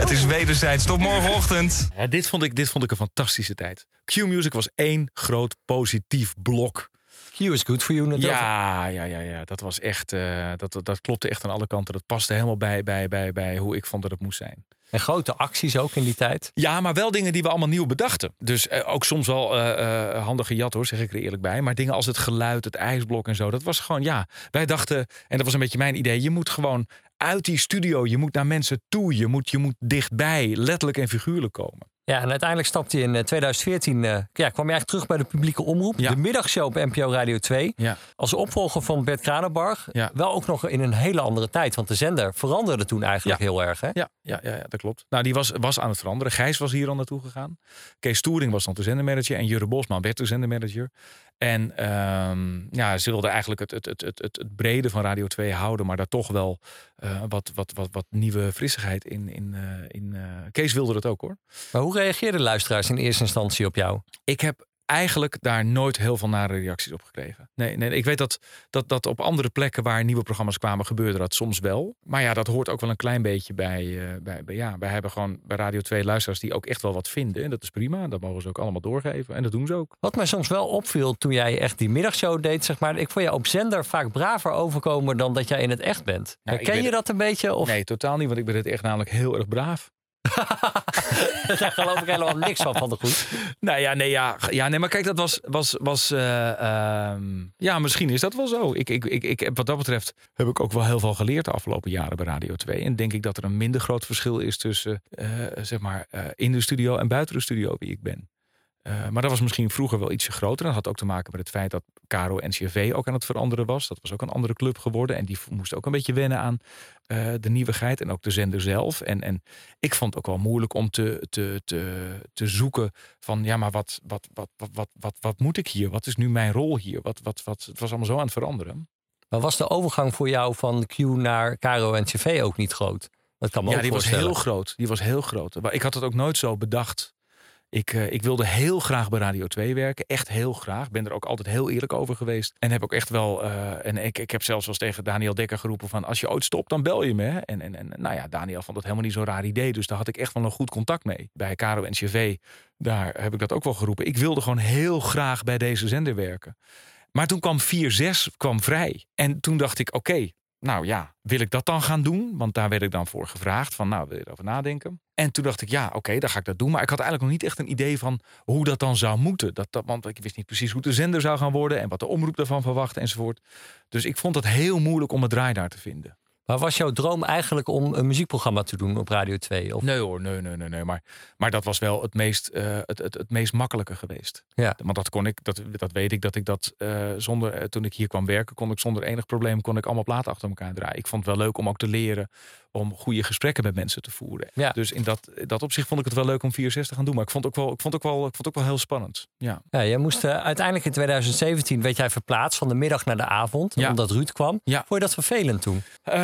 Het is wederzijds. Tot morgenochtend. Ja, dit, vond ik, dit vond ik een fantastische tijd. Q-Music was één groot positief blok. Q is good for you natuurlijk. Ja, ja, ja, ja. Dat was echt. eh, dat, dat, klopte echt aan alle kanten. Dat paste helemaal bij, bij, bij, bij hoe ik vond dat het moest zijn. En grote acties ook in die tijd. Ja, maar wel dingen die we allemaal nieuw bedachten. Dus eh, ook soms wel eh handige jat hoor, zeg ik er eerlijk bij. Maar dingen als het geluid, het ijsblok en zo. Dat was gewoon, ja. Wij dachten, en dat was een beetje mijn idee. Je moet gewoon uit die studio. Je moet naar mensen toe. Je moet, je moet dichtbij, letterlijk en figuurlijk komen. Ja, en uiteindelijk stapte je in eh, 2014, eh, ja, kwam je eigenlijk terug bij de publieke omroep. Ja. De middagshow op NPO Radio 2. Ja. Als opvolger van Bert Kranenbarg. Ja. Wel ook nog in een hele andere tijd. Want de zender veranderde toen eigenlijk heel erg. Hè? Ja, ja, ja, ja, dat klopt. Nou, die was, was aan het veranderen. Gijs was hier al naartoe gegaan. Kees Toering was dan de zendermanager. En Jurre Bosman werd de zendermanager. En ehm, ja, ze wilden eigenlijk het, het, het, het, het, brede van Radio 2 houden. Maar daar toch wel eh, wat, wat, wat, wat nieuwe frissigheid in. in, eh, in eh, Kees wilde dat ook hoor. Maar hoe reageerden luisteraars in eerste instantie op jou? Ik heb eigenlijk daar nooit heel veel nare reacties op gekregen. Nee, nee ik weet dat, dat, dat op andere plekken waar nieuwe programma's kwamen gebeurde dat soms wel. Maar ja, dat hoort ook wel een klein beetje bij. eh, bij, bij ja, wij hebben gewoon bij Radio 2 luisteraars die ook echt wel wat vinden. En dat is prima. Dat mogen ze ook allemaal doorgeven. En dat doen ze ook. Wat mij soms wel opviel toen jij echt die middagshow deed, zeg maar. Ik vond je op zender vaak braver overkomen dan dat jij in het echt bent. Nou, Herken je dat een beetje? Of Nee, totaal niet. Want ik ben het echt namelijk heel erg braaf. daar geloof ik helemaal niks van van de goed. Nou ja, nee, ja, ja, nee, maar kijk, dat was. was, was eh, ehm, ja, misschien is dat wel zo. Ik, ik, ik, ik, wat dat betreft heb ik ook wel heel veel geleerd de afgelopen jaren bij Radio 2. En denk ik dat er een minder groot verschil is tussen, eh, zeg maar, eh, in de studio en buiten de studio wie ik ben. Eh, maar dat was misschien vroeger wel ietsje groter. Dat had ook te maken met het feit dat Caro NCRV ook aan het veranderen was. Dat was ook een andere club geworden. En die moest ook een beetje wennen aan eh, de nieuwigheid. En ook de zender zelf. En, en ik vond het ook wel moeilijk om te, te, te, te zoeken van... ja, maar wat, wat, wat, wat, wat, wat, wat moet ik hier? Wat is nu mijn rol hier? Wat, wat, wat, het was allemaal zo aan het veranderen. Maar was de overgang voor jou van Q naar Caro en CV ook niet groot? Dat kan me ja, ook die was heel groot. Die was heel groot. Maar ik had het ook nooit zo bedacht. Ik, eh, ik wilde heel graag bij Radio 2 werken. Echt heel graag. Ben er ook altijd heel eerlijk over geweest. En heb ook echt wel. eh, en ik, ik heb zelfs wel eens tegen Daniel Dekker geroepen: van als je ooit stopt, dan bel je me. En, en, en nou ja, Daniel vond het helemaal niet zo'n raar idee. Dus daar had ik echt wel een goed contact mee. Bij Caro CV, daar heb ik dat ook wel geroepen. Ik wilde gewoon heel graag bij deze zender werken. Maar toen kwam 4-6 kwam vrij. En toen dacht ik: oké, nou ja, wil ik dat dan gaan doen? Want daar werd ik dan voor gevraagd van, nou, wil je erover nadenken? En toen dacht ik, ja, oké, dan ga ik dat doen. Maar ik had eigenlijk nog niet echt een idee van hoe dat dan zou moeten. Dat, dat, want ik wist niet precies hoe de zender zou gaan worden en wat de omroep daarvan verwachtte enzovoort. Dus ik vond het heel moeilijk om het draai daar te vinden. Maar was jouw droom eigenlijk om een muziekprogramma te doen op Radio 2? Of? Nee hoor, nee, nee, nee, nee. Maar, maar dat was wel het meest, eh, het, het, het meest makkelijke geweest. Ja. Want dat kon ik, dat, dat weet ik, dat ik dat eh, zonder, eh, toen ik hier kwam werken, kon ik zonder enig probleem, kon ik allemaal platen achter elkaar draaien. Ik vond het wel leuk om ook te leren om goede gesprekken met mensen te voeren. Ja. Dus in dat, dat opzicht vond ik het wel leuk om 64 te gaan doen. Maar ik vond het ook wel, ik vond ook wel, ik vond ook wel heel spannend. Ja. Ja, jij moest eh, uiteindelijk in 2017 werd jij verplaatst van de middag naar de avond, Ja. omdat Ruud kwam. Ja. Vond je dat vervelend toen? Eh,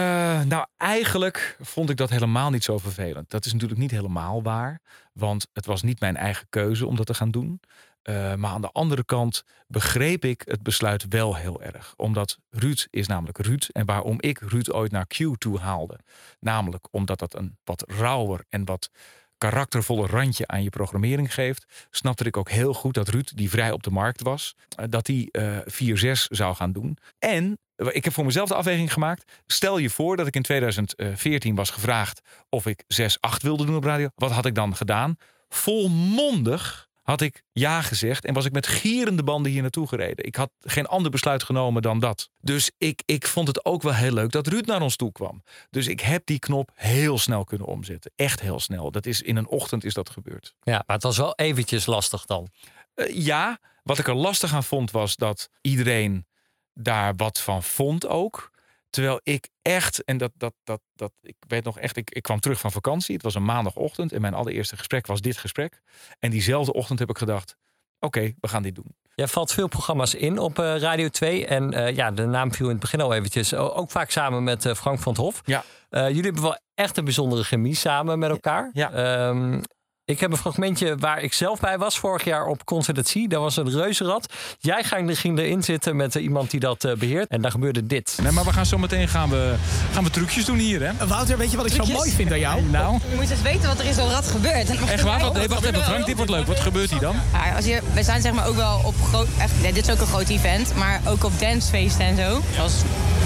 nou, eigenlijk vond ik dat helemaal niet zo vervelend. Dat is natuurlijk niet helemaal waar. Want het was niet mijn eigen keuze om dat te gaan doen. Eh, maar aan de andere kant begreep ik het besluit wel heel erg. Omdat Ruud is namelijk Ruud. En waarom ik Ruud ooit naar Q toe haalde. Namelijk omdat dat een wat rauwer en wat karaktervolle randje aan je programmering geeft, snapte ik ook heel goed dat Ruud, die vrij op de markt was, eh, dat hij eh 4-6 zou gaan doen. En ik heb voor mezelf de afweging gemaakt. Stel je voor dat ik in 2014 was gevraagd of ik 6-8 wilde doen op radio. Wat had ik dan gedaan? Volmondig had ik ja gezegd en was ik met gierende banden hier naartoe gereden. Ik had geen ander besluit genomen dan dat. Dus ik, ik vond het ook wel heel leuk dat Ruud naar ons toe kwam. Dus ik heb die knop heel snel kunnen omzetten. Echt heel snel. Dat is in een ochtend is dat gebeurd. Ja, maar het was wel eventjes lastig dan. Eh, ja, wat ik er lastig aan vond was dat iedereen daar wat van vond ook. Terwijl ik echt, en dat, dat, dat, dat ik weet nog echt, ik, ik kwam terug van vakantie. Het was een maandagochtend en mijn allereerste gesprek was dit gesprek. En diezelfde ochtend heb ik gedacht, oké, we gaan dit doen. Jij valt veel programma's in op eh, Radio 2. En eh, ja, de naam viel in het begin al eventjes. O- Ook vaak samen met eh, Frank van het Hof. Ja. Jullie hebben wel echt een bijzondere chemie samen met elkaar. Ja. Ehm, ik heb een fragmentje waar ik zelf bij was vorig jaar op Concertatie. Daar was een reuzenrad. Jij ging, ging erin zitten met eh, iemand die dat eh, beheert. En daar gebeurde dit. Nee, maar we gaan zo meteen gaan we, gaan we trucjes doen hier, hè? Wouter, weet je wat ik zo mooi vind aan jou? Nou, Je moet eens weten wat er in zo'n rad gebeurt. En echt waar? Wat, nee, wacht even, Frank, dit wordt leuk. Wat gebeurt hier dan? Ja, als je, we zijn zeg maar ook wel op groot... Echt, nee, dit is ook een groot event. Maar ook op dancefeesten en zo. Zoals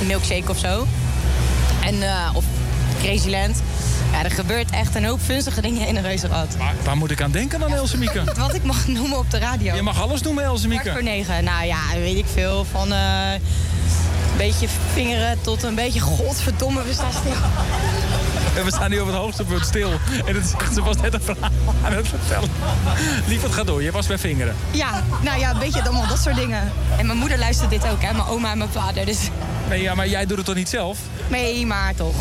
een milkshake of zo. En, eh, of Crazyland. Ja, er gebeurt echt een hoop funzige dingen in een reuzenrad. Waar moet ik aan denken dan, Else Mieke? Wat ik mag noemen op de radio. Je mag alles noemen, Else Kwart voor negen. Nou ja, weet ik veel. Van eh, een beetje vingeren tot een beetje godverdomme, we staan stil. En we staan nu op het hoogste punt stil. En het is, ze was net een verhaal aan het vertellen. Lieverd, ga door. Je was bij vingeren. Ja, nou ja, een beetje allemaal dat soort dingen. En mijn moeder luistert dit ook, hè. Mijn oma en mijn vader. Dus Nee, ja, maar jij doet het toch niet zelf? nee, maar toch.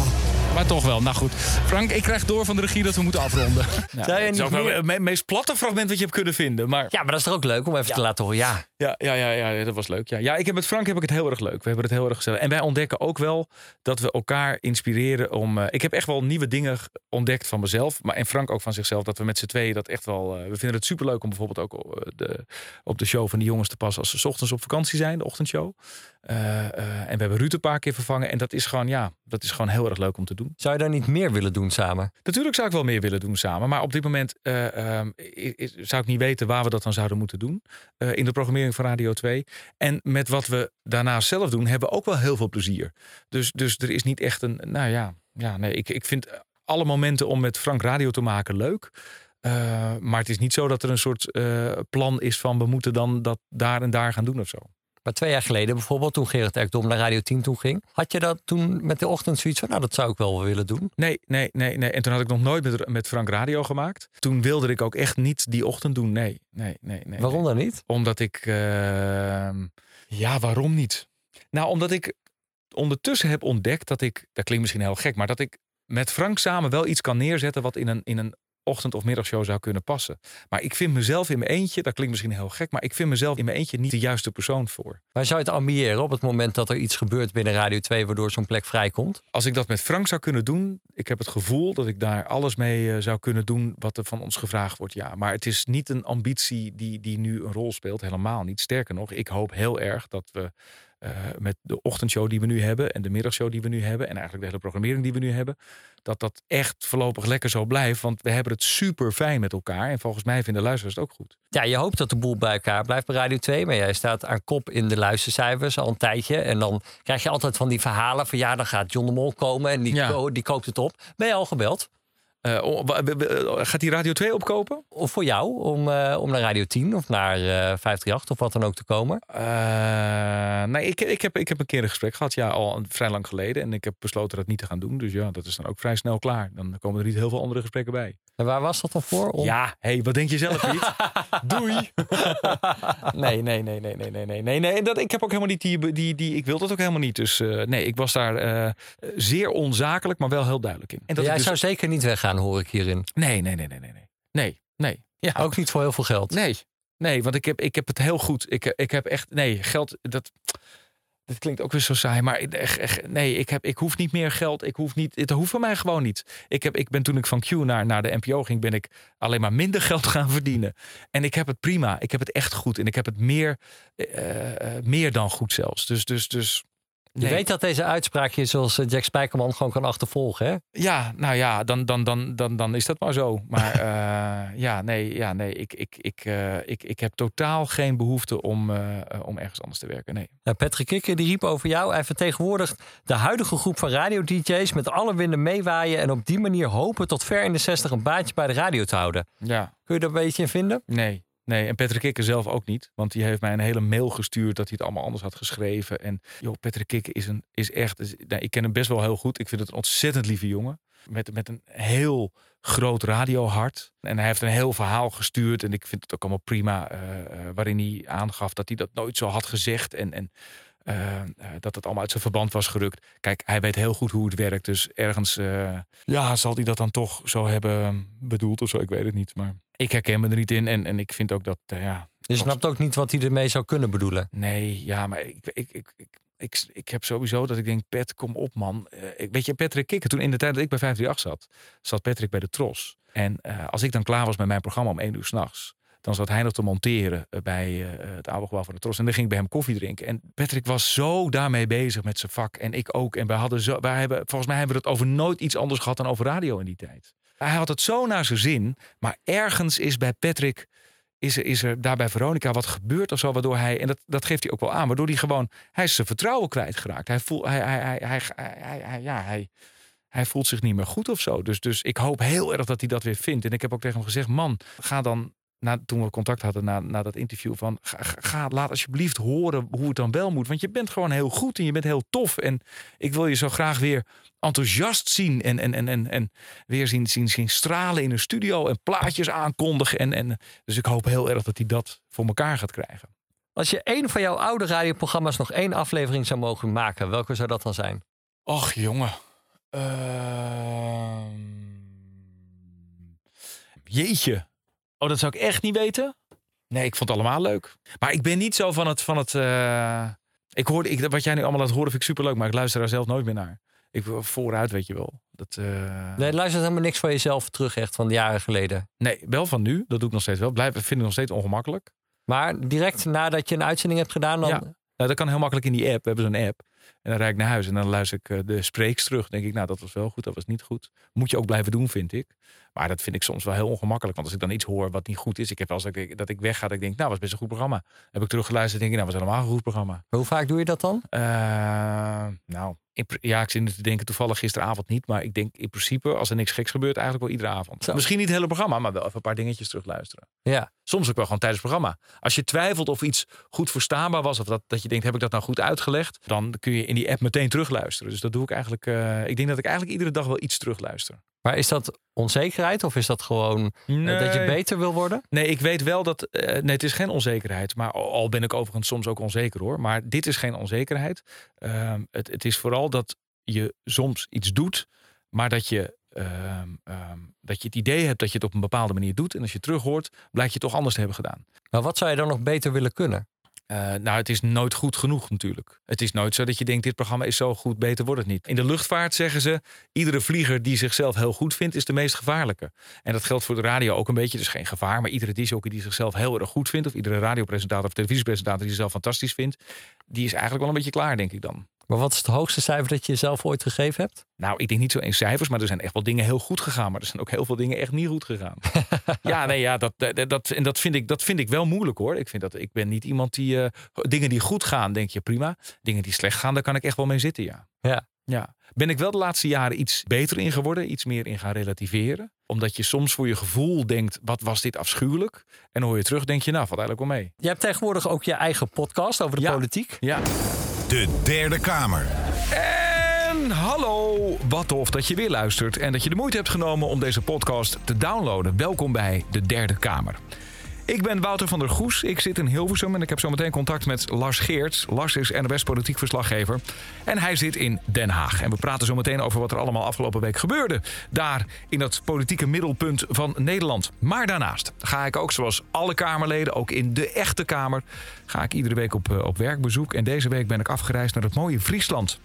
Maar toch wel. Nou goed. Frank, ik krijg door van de regie dat we moeten afronden. Je Het niet wel meest platte fragment wat je hebt kunnen vinden. Maar Ja, maar dat is toch ook leuk om even te laten horen. Ja, Ja, ja, ja, ja, dat was leuk. Ja. ja, ik heb met Frank heb ik het heel erg leuk. We hebben het heel erg gezellig. En wij ontdekken ook wel dat we elkaar inspireren om. eh, ik heb echt wel nieuwe dingen ontdekt van mezelf. Maar en Frank ook van zichzelf. Dat we met z'n tweeën dat echt wel. eh, we vinden het superleuk om bijvoorbeeld ook eh, de, op de show van die jongens te passen. als ze 's ochtends op vakantie zijn, de ochtendshow. Eh, eh, en we hebben Ruud een paar keer vervangen. En dat is gewoon, ja, dat is gewoon heel erg leuk om te doen. zou je daar niet meer willen doen samen? Natuurlijk zou ik wel meer willen doen samen. Maar op dit moment eh, ehm, zou ik niet weten waar we dat dan zouden moeten doen. in de programmering van Radio 2. En met wat we daarnaast zelf doen, hebben we ook wel heel veel plezier. Dus, dus er is niet echt een. Nou ja, ja nee, ik, ik vind alle momenten om met Frank radio te maken leuk. Maar het is niet zo dat er een soort plan is van we moeten dan dat daar en daar gaan doen of zo. Maar twee jaar geleden bijvoorbeeld, toen Gerrit Ekdom naar Radio 10 toe ging. Had je dat toen met de ochtend zoiets van, nou dat zou ik wel willen doen? Nee, nee, nee, nee. En toen had ik nog nooit met, met Frank radio gemaakt. Toen wilde ik ook echt niet die ochtend doen. Nee, nee, nee. nee Waarom dan niet? Omdat ik. ehm, ja, waarom niet? Nou, omdat ik ondertussen heb ontdekt dat ik. Dat klinkt misschien heel gek, maar dat ik met Frank samen wel iets kan neerzetten. wat in een, in een ochtend- of middagshow zou kunnen passen. Maar ik vind mezelf in mijn eentje. Dat klinkt misschien heel gek, maar ik vind mezelf in mijn eentje niet de juiste persoon voor. Maar zou je het ambiëren op het moment dat er iets gebeurt binnen Radio 2 waardoor zo'n plek vrijkomt? Als ik dat met Frank zou kunnen doen, ik heb het gevoel dat ik daar alles mee eh, zou kunnen doen wat er van ons gevraagd wordt. Ja, maar het is niet een ambitie die, die nu een rol speelt, helemaal niet. Sterker nog, ik hoop heel erg dat we eh, met de ochtendshow die we nu hebben en de middagshow die we nu hebben en eigenlijk de hele programmering die we nu hebben, dat dat echt voorlopig lekker zo blijft. Want we hebben het super fijn met elkaar en volgens mij vinden luisteraars het ook goed. Ja, je hoopt dat de boel bij elkaar blijft bij Radio 2. Maar jij staat aan kop in de luistercijfers al een tijdje. En dan krijg je altijd van die verhalen van ja, dan gaat John de Mol komen en die, Ja. ko- die koopt het op. Ben je al gebeld? Eh, wa- gaat die Radio 2 opkopen? Of voor jou om, eh, om naar Radio 10 of naar eh 538 of wat dan ook te komen? Eh, nee, ik, ik, heb, ik heb een keer een gesprek gehad, ja, al een- vrij lang geleden. En ik heb besloten dat niet te gaan doen. Dus ja, dat is dan ook vrij snel klaar. Dan komen er niet heel veel andere gesprekken bij. En waar was dat dan voor? Om- Ja, hé, hey, wat denk je zelf, Piet? Doei! nee, nee, nee, nee, nee, nee, nee, nee, nee. Dat, ik heb ook helemaal niet die, die, die... Ik wil dat ook helemaal niet. Dus eh, nee, ik was daar eh, zeer onzakelijk, maar wel heel duidelijk in. En dat jij dus- zou zeker niet weggaan, hoor ik hierin. Nee, nee, nee, nee, nee, nee. Nee, nee. Ja. Ook niet voor heel veel geld. Nee, nee, want ik heb, ik heb het heel goed. Ik, ik heb echt, nee, geld, dat, dat klinkt ook weer zo saai, maar ik- echt, echt, nee, ik, heb, ik hoef niet meer geld. Ik hoef niet, het hoeft voor mij gewoon niet. Ik, heb, ik ben toen ik van Q naar, naar de NPO ging, ben ik alleen maar minder geld gaan verdienen. En ik heb het prima. Ik heb het echt goed. En ik heb het meer, eh, eh, meer dan goed zelfs. Dus, dus, dus. Je weet dat deze uitspraak je zoals eh, Jack Spijkerman gewoon kan achtervolgen, hè? Ja, nou ja, dan, dan, dan, dan, dan is dat maar zo. Maar eh, ja, nee, ja, nee ik, ik, ik, eh, ik, ik heb totaal geen behoefte om, om ergens anders te werken. Nee. Nou, Patrick Kikker die riep over jou. Hij vertegenwoordigt de huidige groep van radio-dj's met alle winden meewaaien en op die manier hopen tot ver in de 60 een baantje bij de radio te houden. Ja. Kun je daar een beetje in vinden? Nee. Nee, en Patrick Kikker zelf ook niet. Want die heeft mij een hele mail gestuurd dat hij het allemaal anders had geschreven. En joh, Patrick Kikker is, een, is echt... nou, ik ken hem best wel heel goed. Ik vind het een ontzettend lieve jongen. Met, met een heel groot radiohart. En hij heeft een heel verhaal gestuurd. En ik vind het ook allemaal prima. eh, eh, waarin hij aangaf dat hij dat nooit zo had gezegd. En, en eh, eh, dat het allemaal uit zijn verband was gerukt. Kijk, hij weet heel goed hoe het werkt. Dus ergens eh, ja, zal hij dat dan toch zo hebben bedoeld of zo. Ik weet het niet. Maar ik herken me er niet in. En, en ik vind ook dat, ja... Je snapt ook niet wat hij ermee zou kunnen bedoelen. Nee, ja, maar ik, ik, ik, ik, ik, ik heb sowieso dat ik denk, Pet, kom op man. Eh, weet je, Patrick Kikker, toen in de tijd dat ik bij 538 zat, zat Patrick bij de Tros. En eh, als ik dan klaar was met mijn programma om één uur s'nachts, dan zat hij nog te monteren eh, bij eh, het oude gebouw van de Tros. En dan ging ik bij hem koffie drinken. En Patrick was zo daarmee bezig met zijn vak. En ik ook. En wij hadden zo, wij hebben, volgens mij hebben we het over nooit iets anders gehad dan over radio in die tijd. Hij had het zo naar zijn zin. Maar ergens is bij Patrick is er, is er daar bij Veronica wat gebeurd of zo, waardoor hij, en dat, dat geeft hij ook wel aan, waardoor hij gewoon, hij is zijn vertrouwen kwijtgeraakt. Hij, voelt, hij, hij, hij- hij- ja, hij, hij voelt zich niet meer goed of zo. Dus, dus ik hoop heel erg dat hij dat weer vindt. En ik heb ook tegen hem gezegd, man, ga dan, na, toen we contact hadden na, na dat interview, van ga, ga- ga, laat alsjeblieft horen hoe het dan wel moet. Want je bent gewoon heel goed en je bent heel tof. En ik wil je zo graag weer enthousiast zien en, en, en, en, en weer zien, zien, zien stralen in een studio en plaatjes aankondigen. En, en, dus ik hoop heel erg dat hij dat voor elkaar gaat krijgen. Als je één van jouw oude radioprogramma's nog één aflevering zou mogen maken, welke zou dat dan zijn? Och jongen. Ehm, jeetje. Oh, dat zou ik echt niet weten. Nee, ik vond het allemaal leuk. Maar ik ben niet zo van het... Van het eh, ik hoorde, ik, wat jij nu allemaal laat horen vind ik superleuk. Maar ik luister daar zelf nooit meer naar. Ik wil vooruit, weet je wel. Dat, eh, Nee, luister helemaal niks van jezelf terug, echt van jaren geleden. Nee, wel van nu. Dat doe ik nog steeds wel. Blijf, vind ik nog steeds ongemakkelijk. Maar direct nadat je een uitzending hebt gedaan, dan... Ja. Nou, dat kan heel makkelijk in die app. We hebben zo'n app. En dan rijd ik naar huis en dan luister ik eh, de spreeks terug. denk ik, nou, dat was wel goed, dat was niet goed. Moet je ook blijven doen, vind ik. Maar dat vind ik soms wel heel ongemakkelijk. Want als ik dan iets hoor wat niet goed is. Ik heb wel eens dat ik, dat ik wegga, dat ik denk, nou, was best een goed programma. Heb ik teruggeluisterd, denk ik, nou, was helemaal een goed programma. Hoe vaak doe je dat dan? Eh, nou, in ja, ik zit nu te denken toevallig gisteravond niet. Maar ik denk in principe, als er niks geks gebeurt, eigenlijk wel iedere avond. Misschien niet het hele programma, maar wel even een paar dingetjes terugluisteren. Ja. Soms ook wel gewoon tijdens het programma. Als je twijfelt of iets goed verstaanbaar was, of dat, dat je denkt, heb ik dat nou goed uitgelegd? Dan kun je in die app meteen terugluisteren. Dus dat doe ik eigenlijk. eh, ik denk dat ik eigenlijk iedere dag wel iets terugluister. Maar is dat onzekerheid of is dat gewoon eh, dat je beter wil worden? Nee, ik weet wel dat. eh, nee, het is geen onzekerheid. Maar al al ben ik overigens soms ook onzeker hoor. Maar dit is geen onzekerheid. Ehm, het, het is vooral dat je soms iets doet, maar dat je. ehm, ehm, dat je het idee hebt dat je het op een bepaalde manier doet. En als je terug hoort, blijkt je het toch anders te hebben gedaan. Maar wat zou je dan nog beter willen kunnen? Eh, nou, het is nooit goed genoeg natuurlijk. Het is nooit zo dat je denkt, dit programma is zo goed, beter wordt het niet. In de luchtvaart zeggen ze, iedere vlieger die zichzelf heel goed vindt, is de meest gevaarlijke. En dat geldt voor de radio ook een beetje, dus geen gevaar. Maar iedere disjockey die zichzelf heel erg goed vindt, of iedere radiopresentator of televisiepresentator die zichzelf fantastisch vindt, die is eigenlijk wel een beetje klaar, denk ik dan. Maar wat is het hoogste cijfer dat je jezelf ooit gegeven hebt? Nou, ik denk niet zo in cijfers, maar er zijn echt wel dingen heel goed gegaan. Maar er zijn ook heel veel dingen echt niet goed gegaan. ja, nee, ja, dat, dat, en dat, vind ik, dat vind ik wel moeilijk hoor. Ik, vind dat, ik ben niet iemand die. eh, dingen die goed gaan, denk je prima. Dingen die slecht gaan, daar kan ik echt wel mee zitten, ja. Ja. Ja. Ben ik wel de laatste jaren iets beter in geworden, iets meer in gaan relativeren. Omdat je soms voor je gevoel denkt, wat was dit afschuwelijk? En dan hoor je terug, denk je, nou, valt eigenlijk wel mee. Je hebt tegenwoordig ook je eigen podcast over de politiek. Ja. De Derde Kamer. En hallo, wat tof dat je weer luistert en dat je de moeite hebt genomen om deze podcast te downloaden. Welkom bij de Derde Kamer. Ik ben Wouter van der Goes. Ik zit in Hilversum en ik heb zometeen contact met Lars Geerts. Lars is NOS politiek verslaggever. En hij zit in Den Haag. En we praten zo meteen over wat er allemaal afgelopen week gebeurde. Daar in dat politieke middelpunt van Nederland. Maar daarnaast ga ik ook zoals alle Kamerleden, ook in de echte Kamer, ga ik iedere week op, eh, op werkbezoek. En deze week ben ik afgereisd naar het mooie Friesland.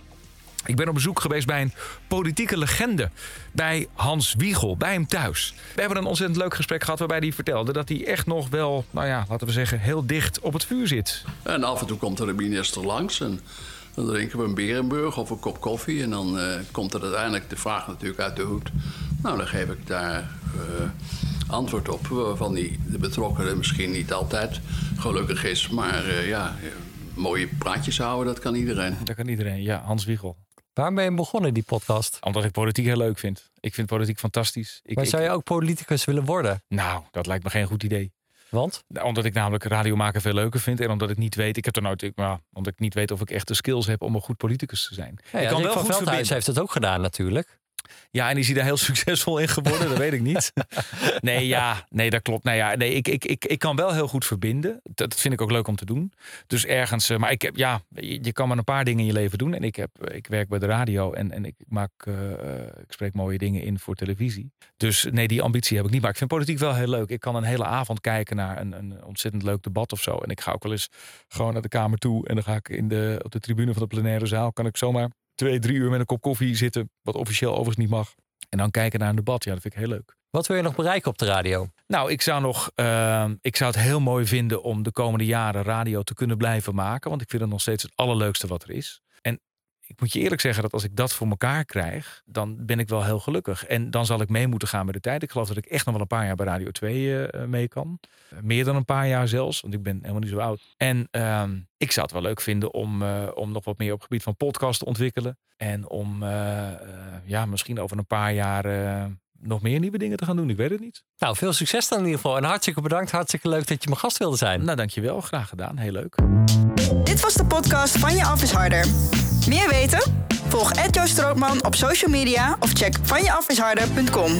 Ik ben op bezoek geweest bij een politieke legende. Bij Hans Wiegel, bij hem thuis. We hebben een ontzettend leuk gesprek gehad waarbij hij vertelde dat hij echt nog wel, nou ja, laten we zeggen, heel dicht op het vuur zit. En af en toe komt er een minister langs en dan drinken we een Berenburg of een kop koffie. En dan eh, komt er uiteindelijk de vraag natuurlijk uit de hoed. Nou, dan geef ik daar eh, antwoord op waarvan die, de betrokkenen misschien niet altijd gelukkig is. Maar eh, ja, mooie praatjes houden, dat kan iedereen. Dat kan iedereen, ja, Hans Wiegel. Waarom ben je begonnen, die podcast? Omdat ik politiek heel leuk vind. Ik vind politiek fantastisch. Ik, maar ik- zou je ook politicus willen worden? Nou, dat lijkt me geen goed idee. Want? Nou, Omdat ik namelijk radio maken veel leuker vind. En omdat ik niet weet, ik heb er nooit, ik, maar, omdat ik niet weet of ik echt de skills heb om een goed politicus te zijn. Ja, ja, ik kan Rick wel van goed Veldhuis heeft het ook gedaan natuurlijk. Ja, en is hij daar heel succesvol in geworden? Dat weet ik niet. Nee, ja, nee, dat klopt. Nou ja, nee, ik, ik, ik, ik kan wel heel goed verbinden. Dat vind ik ook leuk om te doen. Dus ergens, eh, maar ik heb, ja, je, je kan maar een paar dingen in je leven doen. En ik, heb, ik werk bij de radio en, en ik maak, eh, eh, ik spreek mooie dingen in voor televisie. Dus nee, die ambitie heb ik niet. Maar ik vind politiek wel heel leuk. Ik kan een hele avond kijken naar een, een ontzettend leuk debat of zo. En ik ga ook wel eens gewoon naar de kamer toe. En dan ga ik in de, op de tribune van de plenaire zaal. Kan ik zomaar twee, drie uur met een kop koffie zitten. Wat officieel overigens niet mag. En dan kijken naar een debat. Ja, dat vind ik heel leuk. Wat wil je nog bereiken op de radio? Nou, ik zou, nog, ehm, ik zou het heel mooi vinden om de komende jaren radio te kunnen blijven maken. Want ik vind het nog steeds het allerleukste wat er is. Ik moet je eerlijk zeggen dat als ik dat voor elkaar krijg, dan ben ik wel heel gelukkig. En dan zal ik mee moeten gaan met de tijd. Ik geloof dat ik echt nog wel een paar jaar bij Radio 2 eh, mee kan. Eh, meer dan een paar jaar zelfs, want ik ben helemaal niet zo oud. En ehm, ik zou het wel leuk vinden om, eh, om nog wat meer op het gebied van podcast te ontwikkelen. En om ja, misschien over een paar jaar nog meer nieuwe dingen te gaan doen. Ik weet het niet. Nou, veel succes dan in ieder geval. En hartstikke bedankt. Hartstikke leuk dat je mijn gast wilde zijn. Nou, dankjewel. Graag gedaan. Heel leuk. Dit was de podcast van Je Af is Harder. Meer weten? Volg Ed Joost Strootman op social media of check vanjeafisharder.com.